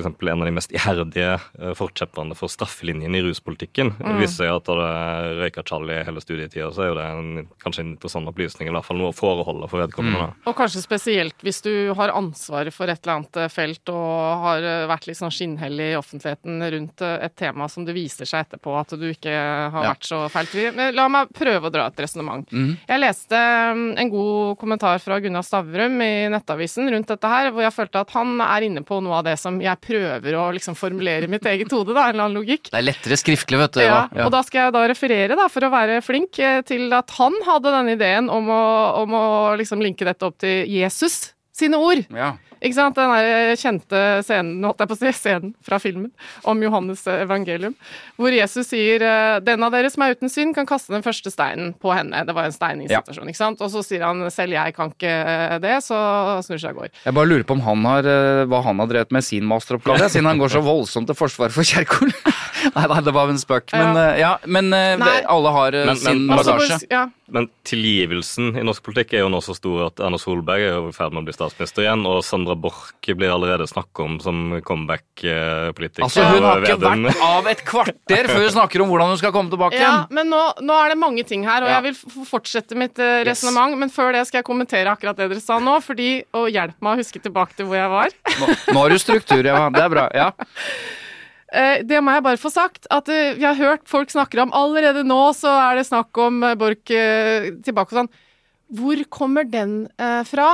eksempel en av de mest iherdige uh, forkjemperne for straffelinjen i ruspolitikken. Mm. Viser seg at det røyka Charlie hele studietida, så er jo det en, kanskje en interessant opplysning, i hvert fall noe å foreholde for vedkommende. Mm. Og kanskje spesielt hvis du har ansvaret for et eller annet eh, felt og har eh, vært litt sånn skinnhellig i offentligheten rundt eh, et tema som det viser seg etterpå at du ikke har Ja. vært så feilfri. Men La meg prøve å dra et resonnement. Mm. Jeg leste mm, en god kommentar fra Gunnar Stavrum i Nettavisen rundt dette her, hvor jeg følte at han er inne på noe av det som jeg prøver å liksom formulere i mitt eget hode, da, en eller annen logikk. Det er lettere skriftlig, vet du. Ja, ja. og da skal jeg da referere, da, for å være flink, eh, til at han hadde denne ideen om å, om å liksom linke dette opp til Jesus sine ord. Ja. Ikke sant? Den der kjente scenen, holdt jeg på å si, scenen fra filmen om Johannes evangelium, hvor Jesus sier eh, 'Den av dere som er uten synd, kan kaste den første steinen på henne'. Det var en steiningssituasjon, ikke sant? Og så sier han 'Selv jeg kan ikke eh, det', så snur seg og går. Jeg bare lurer på om han har, eh, hva han har drevet med sin masteroppgave, siden han går så voldsomt til forsvar for Kjerkol. nei, nei, det var en spøk. Men, Ja. eh, ja, men eh, alle har eh, Men- sin men- Altså, bagasje. ja, Men tilgivelsen i norsk politikk er jo nå så stor at Erna Solberg er jo i ferd med å bli statsminister igjen, og Sandra Borch blir allerede snakket om som comeback-politiker. Altså, hun har ikke vært av et kvarter før hun snakker om hvordan hun skal komme tilbake igjen. Ja, men nå, nå er det mange ting her, og Ja. jeg vil fortsette mitt resonnement, yes. Men før det skal jeg kommentere akkurat det dere sa nå, fordi, og hjelp meg å huske tilbake til hvor jeg var. Nå, nå har du struktur, Eva. Det er bra. Ja. eh, det må jeg bare få sagt. At eh, vi har hørt folk snakker om allerede nå så er det snakk om eh, Borch tilbake og sånn. Hvor kommer den fra?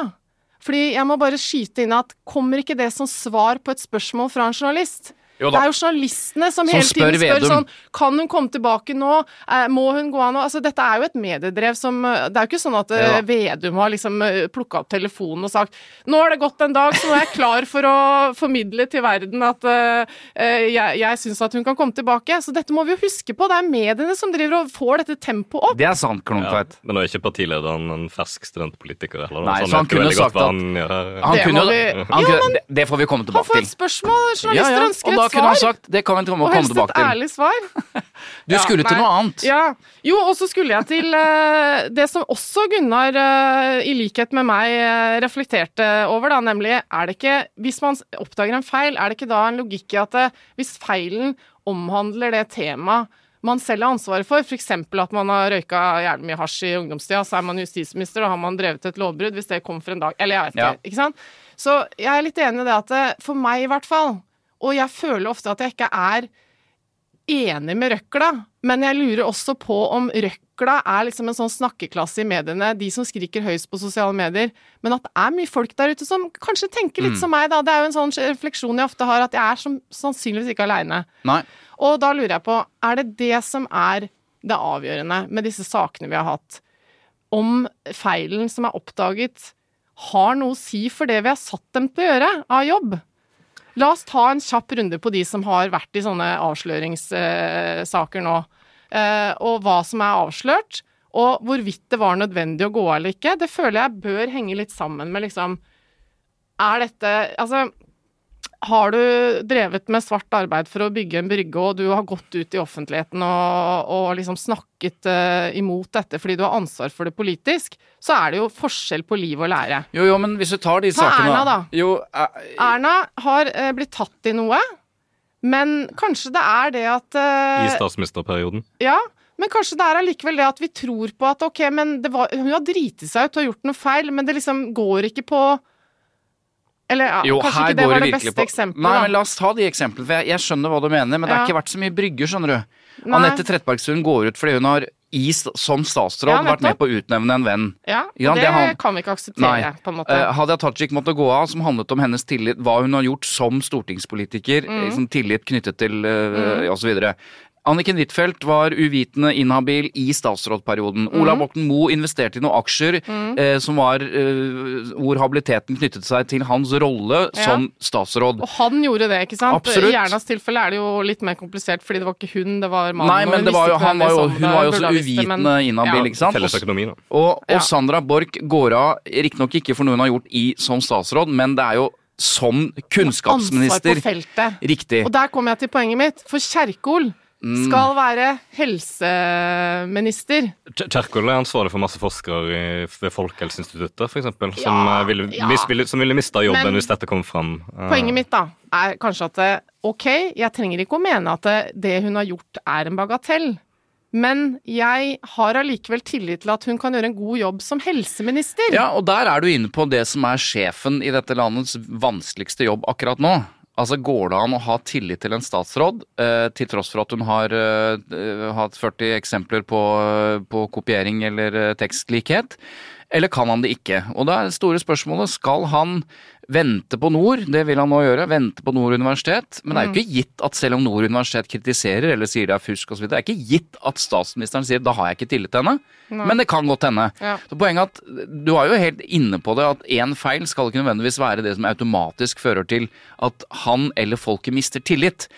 Fordi jeg må bare skyte inn at kommer ikke det som svar på et spørsmål fra en journalist? Jo det er jo journalistene som, Som hele spør tiden spør sånn Kan hun komme tilbake nå? Eh, må hun gå av nå? Altså, dette er jo et mediedrev som eh, Det er jo ikke sånn at eh, Ja. Vedum har liksom plukka opp telefonen og sagt Nå har det gått en dag, så nå er jeg klar for å formidle til verden at eh, eh, jeg, jeg syns at hun kan komme tilbake. Så dette må vi jo huske på. Det er mediene som driver og får dette tempoet opp. Det er sant, Ja, men nå er ikke partilederen en fersk studentpolitiker heller. Nei, så så han kunne sagt at- han. Han Det kunne, vi- han Jo, men, det, det får vi komme Han får et spørsmål, journalister ja, og ønsker et kunne han sagt Det kan vi komme, og komme helst et tilbake til. ærlig svar. Du Ja, skulle til nei. noe annet. Ja. Jo, og så skulle jeg til uh, det som også Gunnar, uh, i likhet med meg, uh, reflekterte over, da, nemlig er det ikke Hvis man oppdager en feil, er det ikke da en logikk i at hvis feilen omhandler det temaet man selv har ansvaret for, f.eks. at man har røyka jævlig mye hasj i ungdomstida, så er man justisminister, da har man drevet et lovbrudd, hvis det kommer for en dag Eller jeg vet ikke, Ja. ikke sant? Så jeg er litt enig i det at for meg i hvert fall, og jeg føler ofte at jeg ikke er enig med røkla, men jeg lurer også på om røkla er liksom en sånn snakkeklasse i mediene, de som skriker høyest på sosiale medier, men at det er mye folk der ute som kanskje tenker litt som meg, da. Det er jo en sånn refleksjon jeg ofte har, at jeg er som, sannsynligvis ikke aleine. Og da lurer jeg på, er det det som er det avgjørende med disse sakene vi har hatt? Om feilen som er oppdaget, har noe å si for det vi har satt dem til å gjøre av jobb? La oss ta en kjapp runde på de som har vært i sånne avsløringssaker nå. Eh, og hva som er avslørt, og hvorvidt det var nødvendig å gå av eller ikke. Det føler jeg bør henge litt sammen med liksom Er dette Altså, har du drevet med svart arbeid for å bygge en brygge, og du har gått ut i offentligheten og, og liksom snakket uh, imot dette fordi du har ansvar for det politisk, så er det jo forskjell på liv og lære. Jo, jo, men hvis du tar de Ta sakene Erna, da. Jo, eh, Erna har uh, blitt tatt i noe, men kanskje det er det at uh, I statsministerperioden. Ja, men kanskje det er allikevel det at vi tror på at ok, men det var, hun har driti seg ut og gjort noe feil, men det liksom går ikke på Eller ja, jo, kanskje ikke det var det beste på eksempelet, Nei, da. men la oss ta de eksemplene, for jeg, jeg skjønner hva du mener, men det har Ja. ikke vært så mye brygger, skjønner du. Nei. Anette Trettebergstuen går ut fordi hun har i, som statsråd Ja, vært med på å utnevne en venn. Ja, Ja, det, det han... kan vi ikke akseptere, Nei. på en måte. Uh, Hadia Tajik måtte gå av, som handlet om hennes tillit, hva hun har gjort som stortingspolitiker, Mm. liksom tillit knyttet til uh, osv. Anniken Huitfeldt var uvitende inhabil i statsrådperioden. Mm. Ola Borten Moe investerte i noen aksjer eh, som var, eh, hvor habiliteten knyttet seg til hans rolle Ja. som statsråd. Og han gjorde det, ikke sant? Absolutt. I Jernas tilfelle er det jo litt mer komplisert, fordi det var ikke hun, det var mannen. Nei, men hun det var jo, var jo, hun var jo også det, men- uvitende inhabil, Ja. ikke sant? Fellesøkonomi, da. Og, og Ja. Sandra Borch går av, riktignok ikke for noe hun har gjort i som statsråd, men det er jo som Ansvar kunnskapsminister. på feltet. Riktig. Og der kommer jeg til poenget mitt, for Kjerkol Mm. Skal være helseminister. Kjer- Kjerkol er ansvarlig for masse forskere ved Folkehelseinstituttet, f.eks., som, Ja, eh, ville, ja. ville, som ville mista jobben Men- hvis dette kom fram. Eh, Poenget mitt da, er kanskje at ok, jeg trenger ikke å mene at det, det hun har gjort er en bagatell. Men jeg har allikevel tillit til at hun kan gjøre en god jobb som helseminister. Ja, og der er du inne på det som er sjefen i dette landets vanskeligste jobb akkurat nå. Altså Går det an å ha tillit til en statsråd, eh, til tross for at hun har eh, eh, hatt 40 eksempler på, eh, på kopiering eller eh, tekstlikhet? Eller kan han det ikke? Og da er det store spørsmålet, skal han vente på Nord? Det vil han nå gjøre, vente på Nord universitet. Men det er jo ikke gitt at selv om Nord universitet kritiserer eller sier det er fusk osv., det er ikke gitt at statsministeren sier da har jeg ikke tillit til henne. Men det kan godt hende. Ja. Så poenget at Du er jo helt inne på det, at én feil skal ikke nødvendigvis være det som automatisk fører til at han eller folket mister tillit.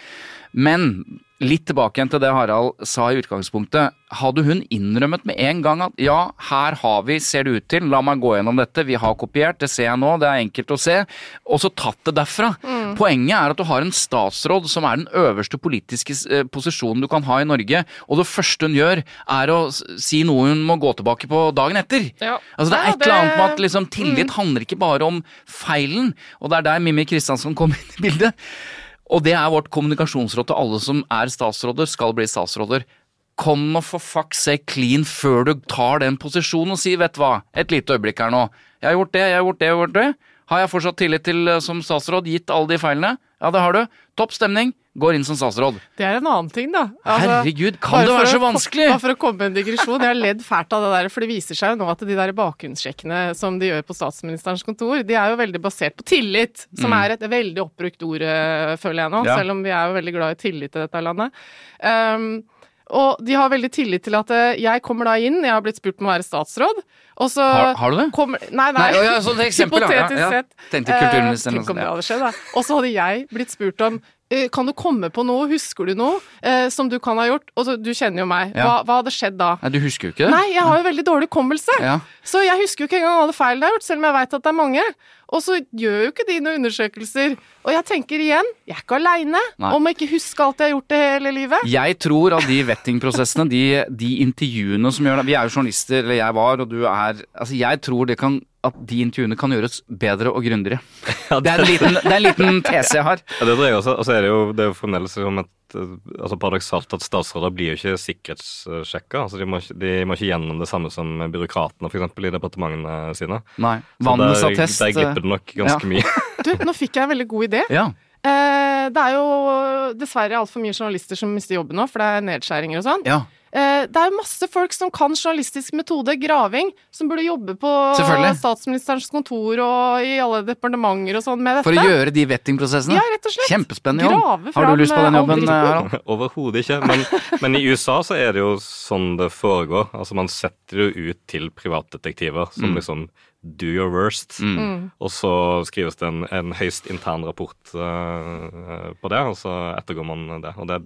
Men litt tilbake igjen til det Harald sa i utgangspunktet. Hadde hun innrømmet med en gang at ja, her har vi, ser det ut til, la meg gå gjennom dette, vi har kopiert, det ser jeg nå, det er enkelt å se, og så tatt det derfra. Poenget er at du har en statsråd som er den øverste politiske eh, posisjonen du kan ha i Norge, og det første hun gjør er å si noe hun må gå tilbake på dagen etter. Ja. Altså Det er Ja, et eller annet med at liksom, tillit handler ikke bare om feilen, og det er der Mimmi Kristiansson kom inn i bildet. Og det er vårt kommunikasjonsråd til alle som er statsråder, skal bli statsråder. Kom nå for fuck seg clean før du tar den posisjonen og si, vet du hva, et lite øyeblikk her nå. Jeg har gjort det, jeg har gjort det, jeg har gjort det. Har jeg fortsatt tillit til eh, som statsråd, gitt alle de feilene? Ja, det har du. Topp stemning. Går inn som statsråd. Det er en annen ting, da. Altså, Herregud, kan det være så vanskelig? Bare for å komme med en digresjon. Jeg har ledd fælt av det der, for det viser seg jo nå at de der bakgrunnssjekkene som de gjør på statsministerens kontor, de er jo veldig basert på tillit, som er et veldig oppbrukt ord, eh, føler jeg nå, Mm. Ja. selv om vi er jo veldig glad i tillit i dette landet. Um, og de har veldig tillit til at eh, jeg kommer da inn, jeg har blitt spurt om å være statsråd, og så Har- har du det? Kommer, nei, nei. Nei, ja, sånn eksempel. Hypotetisk Ja, ja. sett. Tenkte kulturministeren Eh, Tenk om det hadde skjedd, da. Og så hadde jeg blitt spurt om kan du komme på noe, husker du noe eh, som du kan ha gjort? Og så, du kjenner jo meg. Hva, hva hadde skjedd da? Nei, du husker jo ikke det? Nei, jeg har jo veldig dårlig hukommelse. Ja. Så jeg husker jo ikke engang alle feilene jeg har gjort, selv om jeg veit at det er mange. Og så gjør jo ikke de noen undersøkelser. Og jeg tenker igjen, jeg er ikke aleine om å ikke huske alt jeg har gjort det hele livet. Jeg tror at de vettingprosessene, de, de intervjuene som gjør det Vi er jo journalister, eller jeg var, og du er Altså, jeg tror det kan at de intervjuene kan gjøres bedre og grundigere. Det er en liten, det er en liten tese jeg har. Ja, det tror jeg også. Og så er det jo, det er jo fremdeles som et eh, altså paradoksalt at statsråder blir jo ikke sikkerhetssjekka. Altså de, må, de må ikke gjennom det samme som byråkratene for eksempel, i departementene sine. Nei. Så der. Der glipper det nok ganske ja. mye. Du, nå fikk jeg en veldig god idé. Ja. Eh, det er jo dessverre altfor mye journalister som mister jobben nå, for det er nedskjæringer og sånn. ja. Eh, det er masse folk som kan journalistisk metode, graving, som burde jobbe på statsministerens kontor og i alle departementer og sånn med dette. For å gjøre de vettingprosessene. Ja, rett og slett. Kjempespennende jobb. Grave Har du lyst på den eh, jobben, Harald? Overhodet ikke. Men, men i USA så er det jo sånn det foregår. Altså Man setter det jo ut til privatdetektiver som Mm. liksom do your worst. Mm. Og så skrives det en, en høyst intern rapport uh, på det, og så ettergår man det. Og det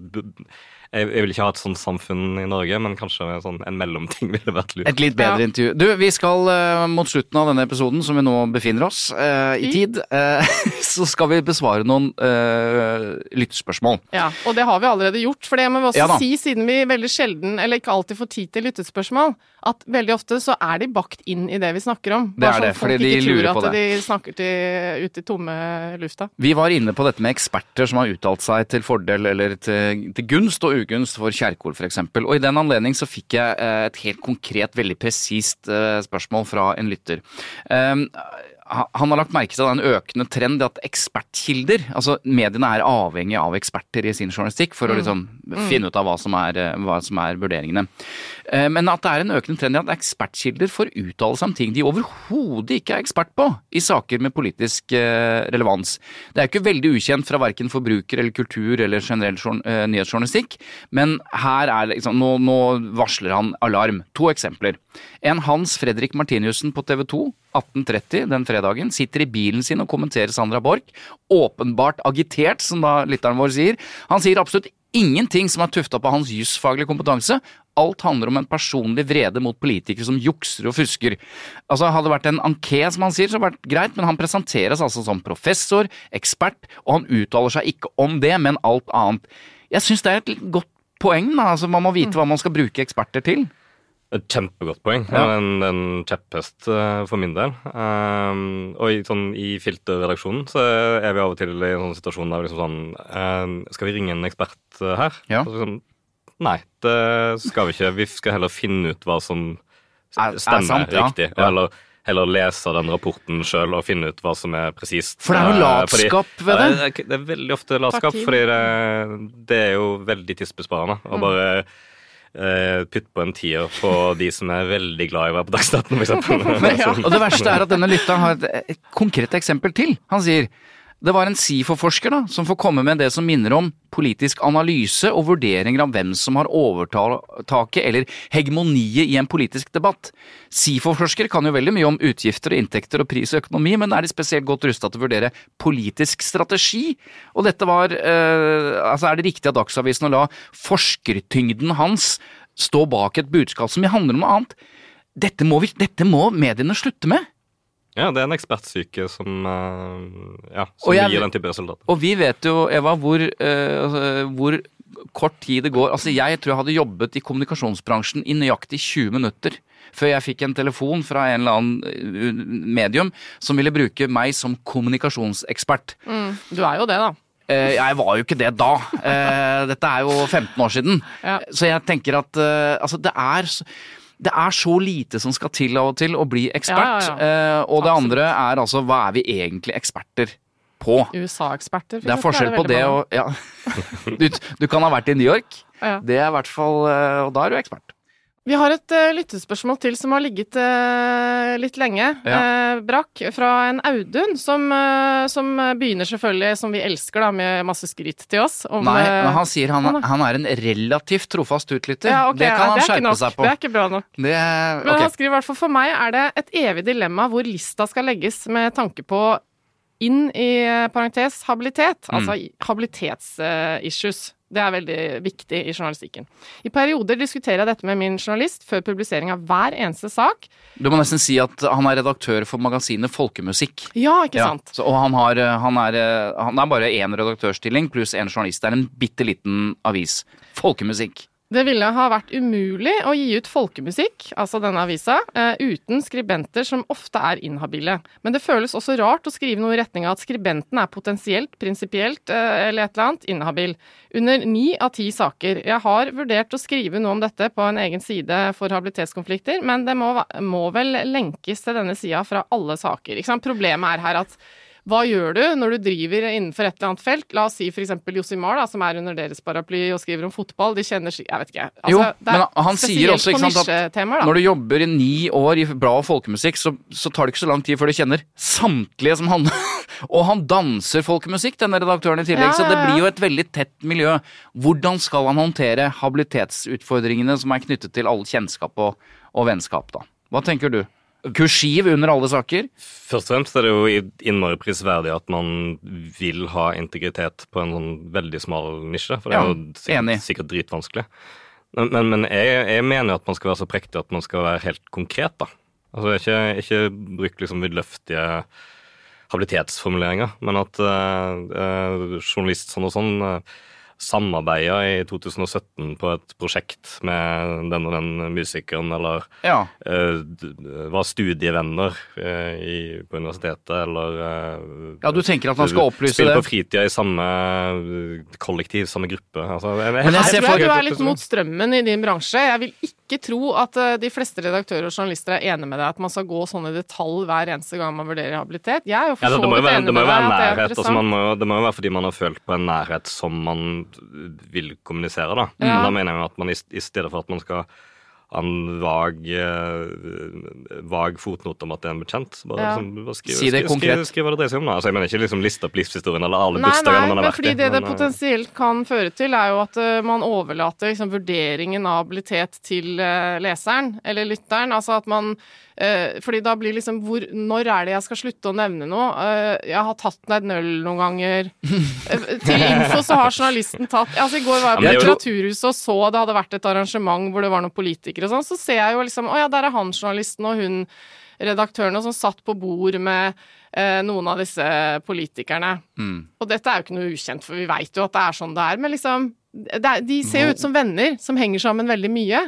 jeg, jeg vil ikke ha et sånt samfunn i Norge, men kanskje en sånn, en mellomting ville vært lurt. Et litt bedre Ja. intervju. Du, vi skal uh, mot slutten av denne episoden, som vi nå befinner oss uh, i I. tid, så skal vi besvare noen uh, lyttespørsmål. Ja, og det har vi allerede gjort. For det må vi også Ja si, siden vi veldig sjelden, eller ikke alltid får tid til lyttespørsmål, at veldig ofte så er de bakt inn i det vi snakker om. Det er det, sånn fordi folk de ikke lurer tror på at de snakker til, ut i tomme lufta. Vi var inne på dette med eksperter som har uttalt seg til fordel eller til, til gunst og ugunst for Kjerkol f.eks. Og i den anledning så fikk jeg eh, et helt konkret, veldig presist eh, spørsmål fra en lytter. Um, han har lagt merke til en økende trend i at ekspertkilder Altså mediene er avhengig av eksperter i sin journalistikk for å liksom finne ut av hva som er, eh, hva som er vurderingene. Eh, Men at det er en økende trend i at ekspertkilder får uttale seg om ting de overhodet ikke er ekspert på i saker med politisk eh, relevans. Det er ikke veldig ukjent fra verken forbruker eller kultur eller generell nyhetsjournalistikk, men her er liksom, nå, nå varsler han alarm. To eksempler. En Hans Fredrik Martiniussen på TV 2 18.30 den fredagen sitter i bilen sin og kommenterer Sandra Borch. Åpenbart agitert, som da lytteren vår sier. Han sier absolutt ingenting som er tufta på hans jusfaglige kompetanse. Alt handler om en personlig vrede mot politikere som jukser og fusker. Altså Hadde det vært en anké, som han sier, så hadde det vært greit, men han presenteres altså som professor, ekspert, og han uttaler seg ikke om det, men alt annet. Jeg syns det er et godt poeng. da, altså Man må vite hva man skal bruke eksperter til. Et kjempegodt poeng. Ja. En, en kjepphest eh, for min del. Um, og i, sånn, i filterredaksjonen så er vi av og til i en sånn situasjon der liksom sånn eh, Skal vi ringe en ekspert eh, her? Ja. Så liksom, Nei, det skal vi ikke. Vi skal heller finne ut hva som Er- er stemmer sant, ja. riktig. Og heller, heller lese den rapporten sjøl og finne ut hva som er presist. For det er jo latskap latskap ved Ja, det. er- det er veldig ofte latskap, fordi det, det er jo veldig tidsbesparende Mm. å bare eh, putte på en tier på de som er veldig glad i å være på Dagsnytt, Sånn. og det verste er at denne lytteren har et, et konkret eksempel til. Han sier det var en SIFO-forsker da, som får komme med det som minner om politisk analyse og vurderinger av hvem som har overtaket eller hegemoniet i en politisk debatt. SIFO-forskere kan jo veldig mye om utgifter og inntekter og pris og økonomi, men er de spesielt godt rusta til å vurdere politisk strategi? Og dette var eh, Altså, er det riktig av Dagsavisen å la forskertyngden hans stå bak et budskap som handler om noe annet? Dette må, vi, dette må mediene slutte med. Ja, det er en ekspertsyke som, eh, ja, som jeg- gir den type resultater. Og vi vet jo, Eva, hvor, altså, hvor kort tid det går. Altså, jeg tror jeg hadde jobbet i kommunikasjonsbransjen i nøyaktig 20 minutter før jeg fikk en telefon fra en eller annen eh, medium som ville bruke meg som kommunikasjonsekspert. Mm. Du er jo det, da. Uh, jeg var jo ikke det da. Uh, dette er jo 15 år siden. Ja. Så jeg tenker at uh, altså, det er så- det er så lite som skal til av og til å bli ekspert. Ja, ja. Eh, og det Absolutt. andre er altså hva er vi egentlig eksperter på. USA-eksperter, Det er forskjell på det og ja. du, du kan ha vært i New York. Det er i hvert fall eh, Og da er du ekspert. Vi har et uh, lyttespørsmål til som har ligget uh, litt lenge. Ja. Uh, brakk fra en Audun, som, som begynner selvfølgelig, som vi elsker, da, med masse skryt til oss. Om, Nei, men han sier han, han er- en relativt trofast utlytter. ja, okay, det kan ja, han det er skjerpe seg på. Det er ikke bra nok. Det, Men han skriver i hvert fall for meg er det et evig dilemma hvor lista skal legges med tanke på inn i parentes habilitet, Mm. altså habilitetsissues. Det er veldig viktig i journalistikken. I perioder diskuterer jeg dette med min journalist før publisering av hver eneste sak. Du må nesten si at han er redaktør for magasinet Folkemusikk. Ja, ikke Ja, sant? så, og han, har, eh, han, er, eh, han er bare én redaktørstilling pluss én journalist. Det er en bitte liten avis. Folkemusikk. Det ville ha vært umulig å gi ut folkemusikk, altså denne avisa, eh, uten skribenter som ofte er inhabile. Men det føles også rart å skrive noe i retning av at skribenten er potensielt, prinsipielt eh, eller et eller annet inhabil. Under ni av ti saker. Jeg har vurdert å skrive noe om dette på en egen side for habilitetskonflikter, men det må, må vel lenkes til denne sida fra alle saker. Problemet er her at hva gjør du når du driver innenfor et eller annet felt? La oss si f.eks. Josimar, da, som er under deres paraply og skriver om fotball. De kjenner Jeg vet ikke. Altså, Jo, men han sier også sant, at. Når du jobber i ni år i bra folkemusikk, så, så tar det ikke så lang tid før du kjenner samtlige som han Og han danser folkemusikk, denne redaktøren i tillegg, Ja, så det blir jo et veldig tett miljø. Hvordan skal han håndtere habilitetsutfordringene som er knyttet til all kjennskap og, og vennskap, da? Hva tenker du? Kursiv under alle saker? Først og fremst er det jo innmari prisverdig at man vil ha integritet på en sånn veldig smal nisje, for det er Ja, jo sikkert, sikkert dritvanskelig. Men, men, men jeg, jeg mener at man skal være så prektig at man skal være helt konkret, da. Altså ikke, ikke bruk liksom vidløftige habilitetsformuleringer, men at uh, uh, journalist sånn og sånn uh, samarbeida i 2017 på et prosjekt med den og den musikeren, eller Ja. uh, var studievenner uh, i, på universitetet, eller uh, Ja, du tenker at man skal opplyse Spille det? på fritida i samme kollektiv, samme gruppe. Altså, jeg, jeg, jeg tror jeg du er litt mot strømmen i din bransje. Jeg vil ikke tro at de fleste redaktører og journalister er enige med deg at man skal gå sånn i detalj hver eneste gang man vurderer habilitet. Jeg er jo Ja, for så vidt enig med deg. det må jo være nærhet. Altså, må, det må jo være fordi man har følt på en nærhet som man vil kommunisere. Da. Ja. Da mener jeg at man i, i stedet for at man skal en vag, eh, vag fotnote om at det er en bekjent, bare, Ja. liksom, bare skriv, Si det skriv, konkret. skriv, skriv hva det dreier seg om. Altså, jeg mener ikke liksom liste opp livshistorien eller alle bursdagene man har vært fordi i. det det men, eh, potensielt kan føre til, er jo at uh, man overlater liksom, vurderingen av habilitet til uh, leseren, eller lytteren. Altså at man uh, Fordi da blir liksom hvor, Når er det jeg skal slutte å nevne noe? Jeg har tatt ned en øl noen ganger. Til info så har journalisten tatt Altså I går var jeg på det er Litteraturhuset og så det hadde vært et arrangement hvor det var noen politikere og sånn, så ser jeg jo liksom Å ja, der er han journalisten og hun redaktørene som satt på bord med eh, noen av disse politikerne. Mm. Og dette er jo ikke noe ukjent, for vi veit jo at det er sånn det er. Men liksom, det de ser jo ut som venner som henger sammen veldig mye.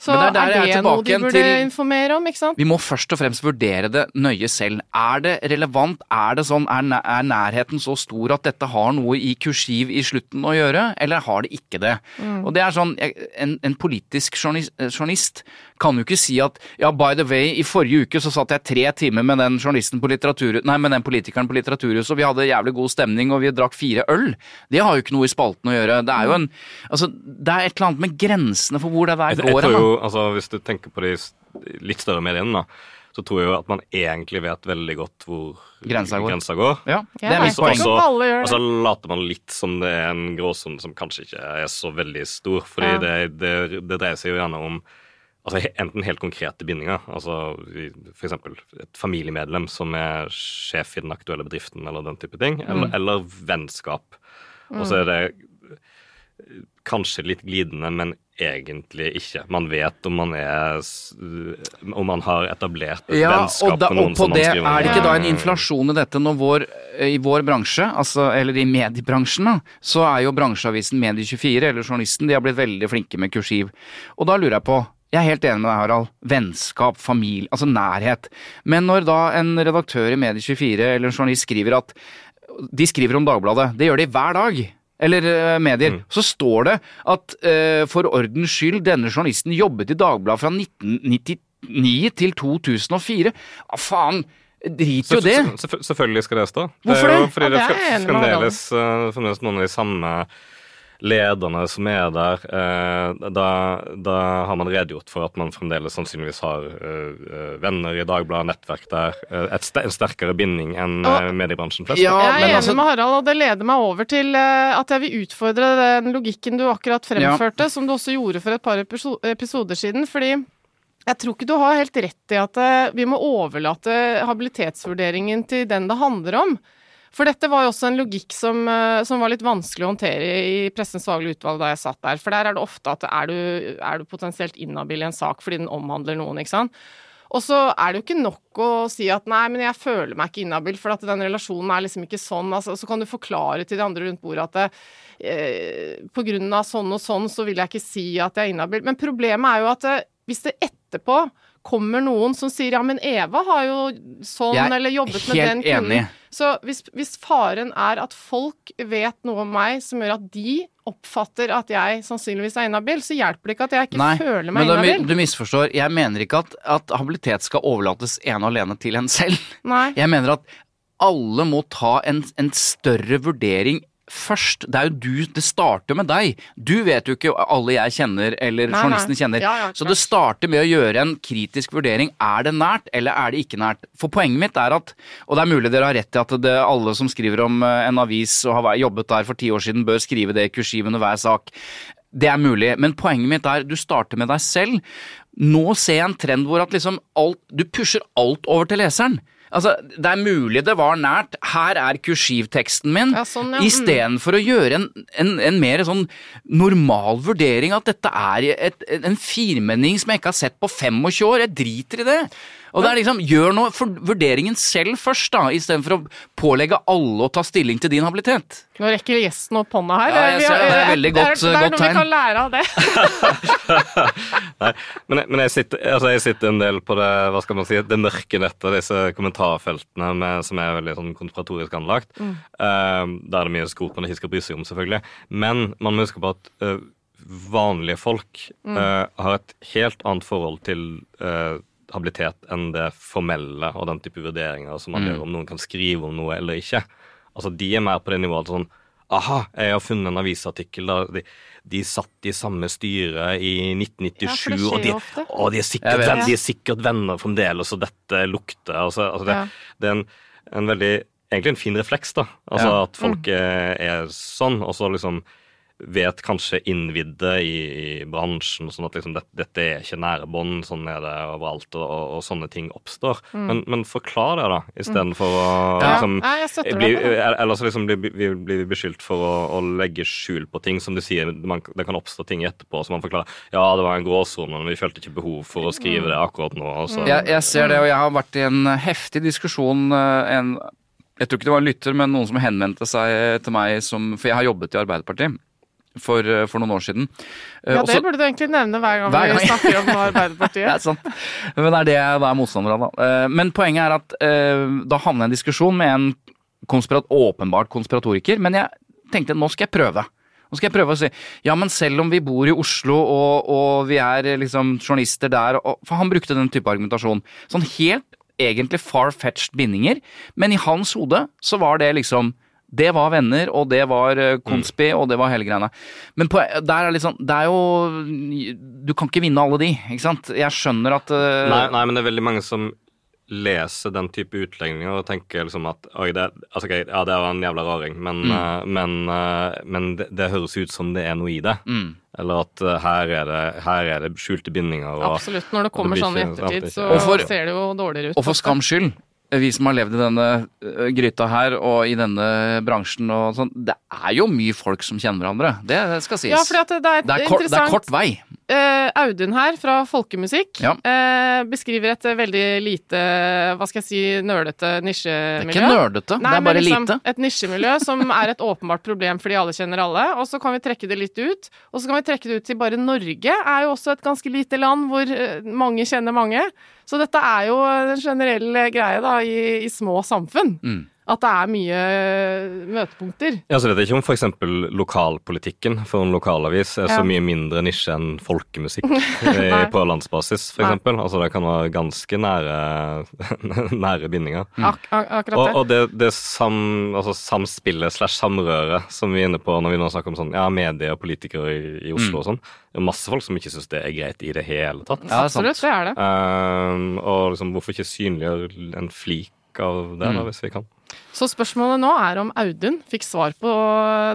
Så er er, det noe du burde til- informere om, ikke sant? Vi må først og fremst vurdere det nøye selv. Er det relevant? Er det sånn? Er, er nærheten så stor at dette har noe i kursiv i slutten å gjøre, eller har det ikke det? Mm. Og det er sånn, En, en politisk journalis- eh, journalist kan jo ikke si at ja, by the way, i forrige uke så satt jeg tre timer med den journalisten på litteratur, nei, med den politikeren på Litteraturhuset, og vi hadde jævlig god stemning, og vi drakk fire øl. Det har jo ikke noe i spalten å gjøre. Det er jo en Altså, det er et eller annet med grensene for hvor det der Jeg, jeg går tror jo, da. Altså Hvis du tenker på de litt større mediene, da, så tror jeg jo at man egentlig vet veldig godt hvor Grensa går. Grensa går. Ja, det er mitt poeng. Og så later man litt som det er en gråsone som kanskje ikke er så veldig stor. Fordi Ja. det, det, det dreier seg jo gjerne om altså, enten helt konkrete bindinger, altså f.eks. et familiemedlem som er sjef i den aktuelle bedriften, eller den type ting, eller, Mm. eller vennskap. Og så er det kanskje litt glidende, men egentlig ikke. Man vet om man er Om man har etablert et Ja, vennskap og, da, med noen og på som man det skriver om. er det ikke da en inflasjon i dette når vår, i vår bransje, altså, eller i mediebransjen, da, så er jo bransjeavisen Medie24 eller journalisten, de har blitt veldig flinke med kursiv. Og da lurer jeg på, jeg er helt enig med deg, Harald, vennskap, familie, altså nærhet. Men når da en redaktør i Medie24 eller en journalist skriver at de skriver om Dagbladet, det gjør de hver dag. Eller eh, medier. Mm. Så står det at uh, for ordens skyld, denne journalisten jobbet i Dagbladet fra 1999 til 2004. Ah, faen? Drit jo det. Selvfø- selvfø- Selvfølgelig skal det stå. Hvorfor det? er jo fordi Ja, det det er fremdeles, eh, fremdeles noen av de samme lederne som er der. Eh, Da, da har man redegjort for at man fremdeles sannsynligvis har eh, eh, venner i Dagbladet, nettverk der. eh, Et st en sterkere binding enn Og- eh, mediebransjen flest. Ja, Jeg er men enig altså- med Harald, og det leder meg over til eh, at jeg vil utfordre den logikken du akkurat fremførte, som du også gjorde for et par episoder siden. fordi jeg tror ikke du har helt rett i at vi må overlate habilitetsvurderingen til den det handler om. For dette var jo også en logikk som, eh, som var litt vanskelig å håndtere i Pressens faglige utvalg da jeg satt der. For der er det ofte at er du, er du potensielt inhabil i en sak fordi den omhandler noen, ikke sant. Og så er det jo ikke nok å si at nei, men jeg føler meg ikke inhabil, for at den relasjonen er liksom ikke sånn. Altså, så kan du forklare til de andre rundt bordet at eh, på grunn av sånn og sånn, så vil jeg ikke si at jeg er inhabil. Men problemet er jo at eh, hvis det etterpå kommer noen som sier ja, men Eva har jo sånn, Jeg er eller jobbet med den kunden. enig. Så hvis, hvis faren er at folk vet noe om meg som gjør at de oppfatter at jeg sannsynligvis er inhabil, så hjelper det ikke at jeg ikke Nei, føler meg men Nei, inhabil. du misforstår. Jeg mener ikke at, at habilitet skal overlates ene og alene til en selv. Nei. Jeg mener at alle må ta en, en større vurdering først. Det er jo du, det starter med deg. Du vet jo ikke alle jeg kjenner eller Nei, nei. journalisten kjenner. Ja, ja, så det starter med å gjøre en kritisk vurdering. Er det nært, eller er det ikke nært? For poenget mitt er at, og det er mulig dere har rett i at det, alle som skriver om eh, en avis og har jobbet der for ti år siden, bør skrive det i kursiv under hver sak. Det er mulig, men poenget mitt er du starter med deg selv. Nå ser jeg en trend hvor at liksom alt, du pusher alt over til leseren. Altså, Det er mulig det var nært. Her er kursivteksten min. Ja, sånn, ja. Mm. Istedenfor å gjøre en, en, en mer sånn normal vurdering at dette er et, en firmenning som jeg ikke har sett på 25 år. Jeg driter i det. Og det er liksom, Gjør noe for vurderingen selv først, da, istedenfor å pålegge alle å ta stilling til din habilitet. Nå rekker gjesten opp hånda her. Ja, jeg ser det. Det er veldig godt- det er, det er noe vi kan lære av det. Nei, men, men jeg, sitter, altså jeg sitter en del på det hva skal man si, det mørke nettet, disse kommentarfeltene med, som er veldig sånn konspiratorisk anlagt. Mm. Uh, der er det mye skrot man ikke skal bry seg om, selvfølgelig. Men man må huske på at uh, vanlige folk Mm. eh, har et helt annet forhold til eh, habilitet enn det formelle og den type vurderinger som man Mm. gjør om noen kan skrive om noe eller ikke. Altså, De er mer på det nivået sånn Aha, jeg har funnet en avisartikkel der de, de satt i samme styre i 1997, Ja, og, de, og de, er sikkert, vet. venn- de er sikkert venner fremdeles, og dette lukter altså, altså det, Ja. det er en, en veldig Egentlig en fin refleks, da. Altså Ja. At folk er, er sånn, og så liksom vet kanskje innvidde i, i bransjen sånn at liksom dette, dette er ikke nære bånd, sånn er det overalt, og, og, og sånne ting oppstår. Men, men forklar det, da, istedenfor å Ja. liksom Eller jeg bli. Ellers så liksom blir vi blir beskyldt for å, å legge skjul på ting. Som du sier, man, det kan oppstå ting etterpå som man forklarer. Ja, det var en gråsone, men vi følte ikke behov for å skrive det akkurat nå. Og så, Jeg, jeg ser det, og jeg har vært i en heftig diskusjon eh, en, Jeg tror ikke det var en lytter, men noen som henvendte seg til meg som For jeg har jobbet i Arbeiderpartiet for, eh, for noen år siden. Eh, Ja, det burde du egentlig nevne hver gang Hver gang. vi snakker om Arbeiderpartiet. Det er sant. Men det er det jeg er motstander av, da. Eh, Men poenget er at da havnet jeg i en diskusjon med en konspirat, åpenbart konspiratoriker, men jeg tenkte nå skal jeg prøve. Nå skal jeg prøve å si ja, men selv om vi bor i Oslo og, og vi er liksom journalister der og, For han brukte den type argumentasjon. Sånn helt egentlig far-fetched bindinger, men i hans hode så var det liksom det var venner, og det var konspi, konspi, og det var hele greiene. Men på, der er sånn Det er jo Du kan ikke vinne alle de, ikke sant? Jeg skjønner at uh, Nei, nei, men det er veldig mange som leser den type utlegninger og tenker liksom at Oi, det, altså, okay, ja, det var en jævla raring, men, Mm. uh, men, uh, men det, det høres ut som det er noe i det. Mm. Eller at eh, her, er det, her er det skjulte bindinger. Og, Absolutt. Når det kommer det sånn i ettertid, så, så for- ser det jo dårligere ut. Og for skams skyld, vi som har levd i denne eh, gryta her og i denne bransjen og sånn, det er jo mye folk som kjenner hverandre. Det skal sies. Ja, det er, det, er kort, det er kort vei. Eh, Audun her fra Folkemusikk Ja. uh, beskriver et eh, veldig lite, hva skal jeg si, nølete Det er ikke nølete, det er bare liksom lite. Et nisjemiljø som er et åpenbart problem fordi alle kjenner alle. Og så kan vi trekke det litt ut. Og så kan vi trekke det ut til bare Norge er jo også et ganske lite land hvor mange kjenner mange. Så dette er jo en generell greie da i, i små samfunn. Mm. At det er mye møtepunkter. Ja, så vet jeg ikke om f.eks. lokalpolitikken for en lokalavis er så Ja. mye mindre nisje enn folkemusikk på landsbasis, f.eks. Altså det kan være ganske nære, nære bindinger. Ak ak akkurat det. og det, det sam, altså samspillet slash samrøret som vi er inne på når vi nå snakker om sånn, ja, medier og politikere i, i Oslo og sånn, det er masse folk som ikke syns det er greit i det hele tatt. Ja, er. Absolutt, det er det. Um, og liksom, hvorfor ikke synliggjøre en flik av det, da, Mm. hvis vi kan? Så spørsmålet nå er om Audun fikk svar på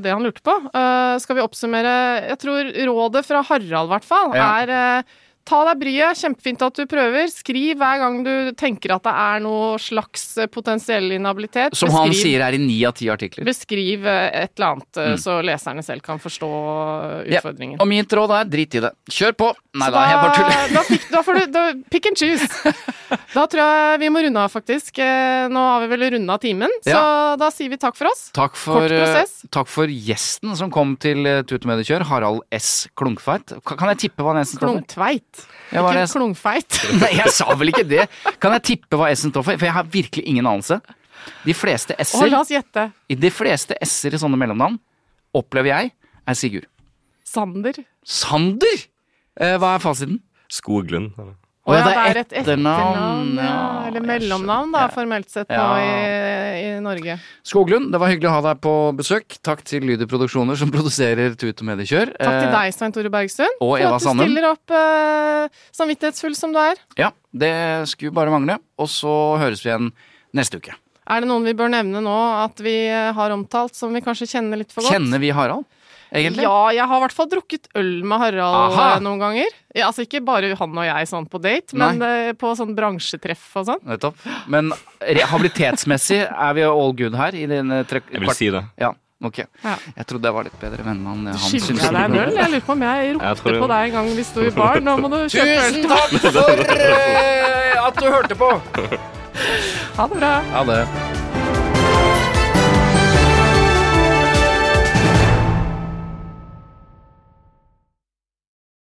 det han lurte på. Uh, skal vi oppsummere Jeg tror rådet fra Harald, i hvert fall, Ja. er uh, Ta deg bryet, kjempefint at du prøver. Skriv hver gang du tenker at det er noe slags eh, potensiell inhabilitet. Som han Beskriv- sier er i ni av ti artikler. Beskriv et eller annet, Mm. så leserne selv kan forstå utfordringen. Ja. Og mitt råd er drit i det. Kjør på! Nei da da, jeg bare tuller. da, fikk, da får du da, pick and choose. Da tror jeg vi må runde av, faktisk. Eh, Nå har vi vel runda timen, så da sier vi takk for oss. Takk for, eh, takk for gjesten som kom til uh, Tut og Mediekjør, Harald S. Klunkfeit. Kan jeg tippe hva den S-en står for? Klungtveit. Ja, Ikke klungfeit. Nei, jeg sa vel ikke det! Kan jeg tippe hva S-en står for? For jeg har virkelig ingen anelse. De fleste S-er la oss gjette. De fleste S-er i sånne mellomnavn, opplever jeg, er Sigurd. Sander. Sander! Eh, hva er fasiten? Skoglund. eller? Å ja, det er et etternavn, ja. Eller mellomnavn, da, formelt sett, nå i, i Norge. Skoglund, det var hyggelig å ha deg på besøk. Takk til Lyder Produksjoner som produserer Tut og Mediekjør. Takk til Eh, deg, Svein Tore Bergstuen, og Eva for at du stiller opp eh, samvittighetsfull som du er. Ja, det skulle bare mangle. Og så høres vi igjen neste uke. Er det noen vi bør nevne nå at vi eh, har omtalt, som vi kanskje kjenner litt for godt? Kjenner vi Harald, egentlig? Ja, jeg har i hvert fall drukket øl med Harald Aha. eh, noen ganger. Ja, altså ikke bare han og jeg sånn på date, men Nei. på sånn bransjetreff og sånn. Nettopp. Men rehabilitetsmessig er vi all good her? I den, eh, tre- Jeg vil si det. Ja, ok. Ja. Jeg trodde jeg var litt bedre venn med han. han Skylder jeg deg en øl? Jeg lurer på om jeg ropte jeg jeg... på deg en gang vi sto i bar. Nå må du kjøpe øl Tusen takk for eh, at du hørte på! Ha det bra. Ha det.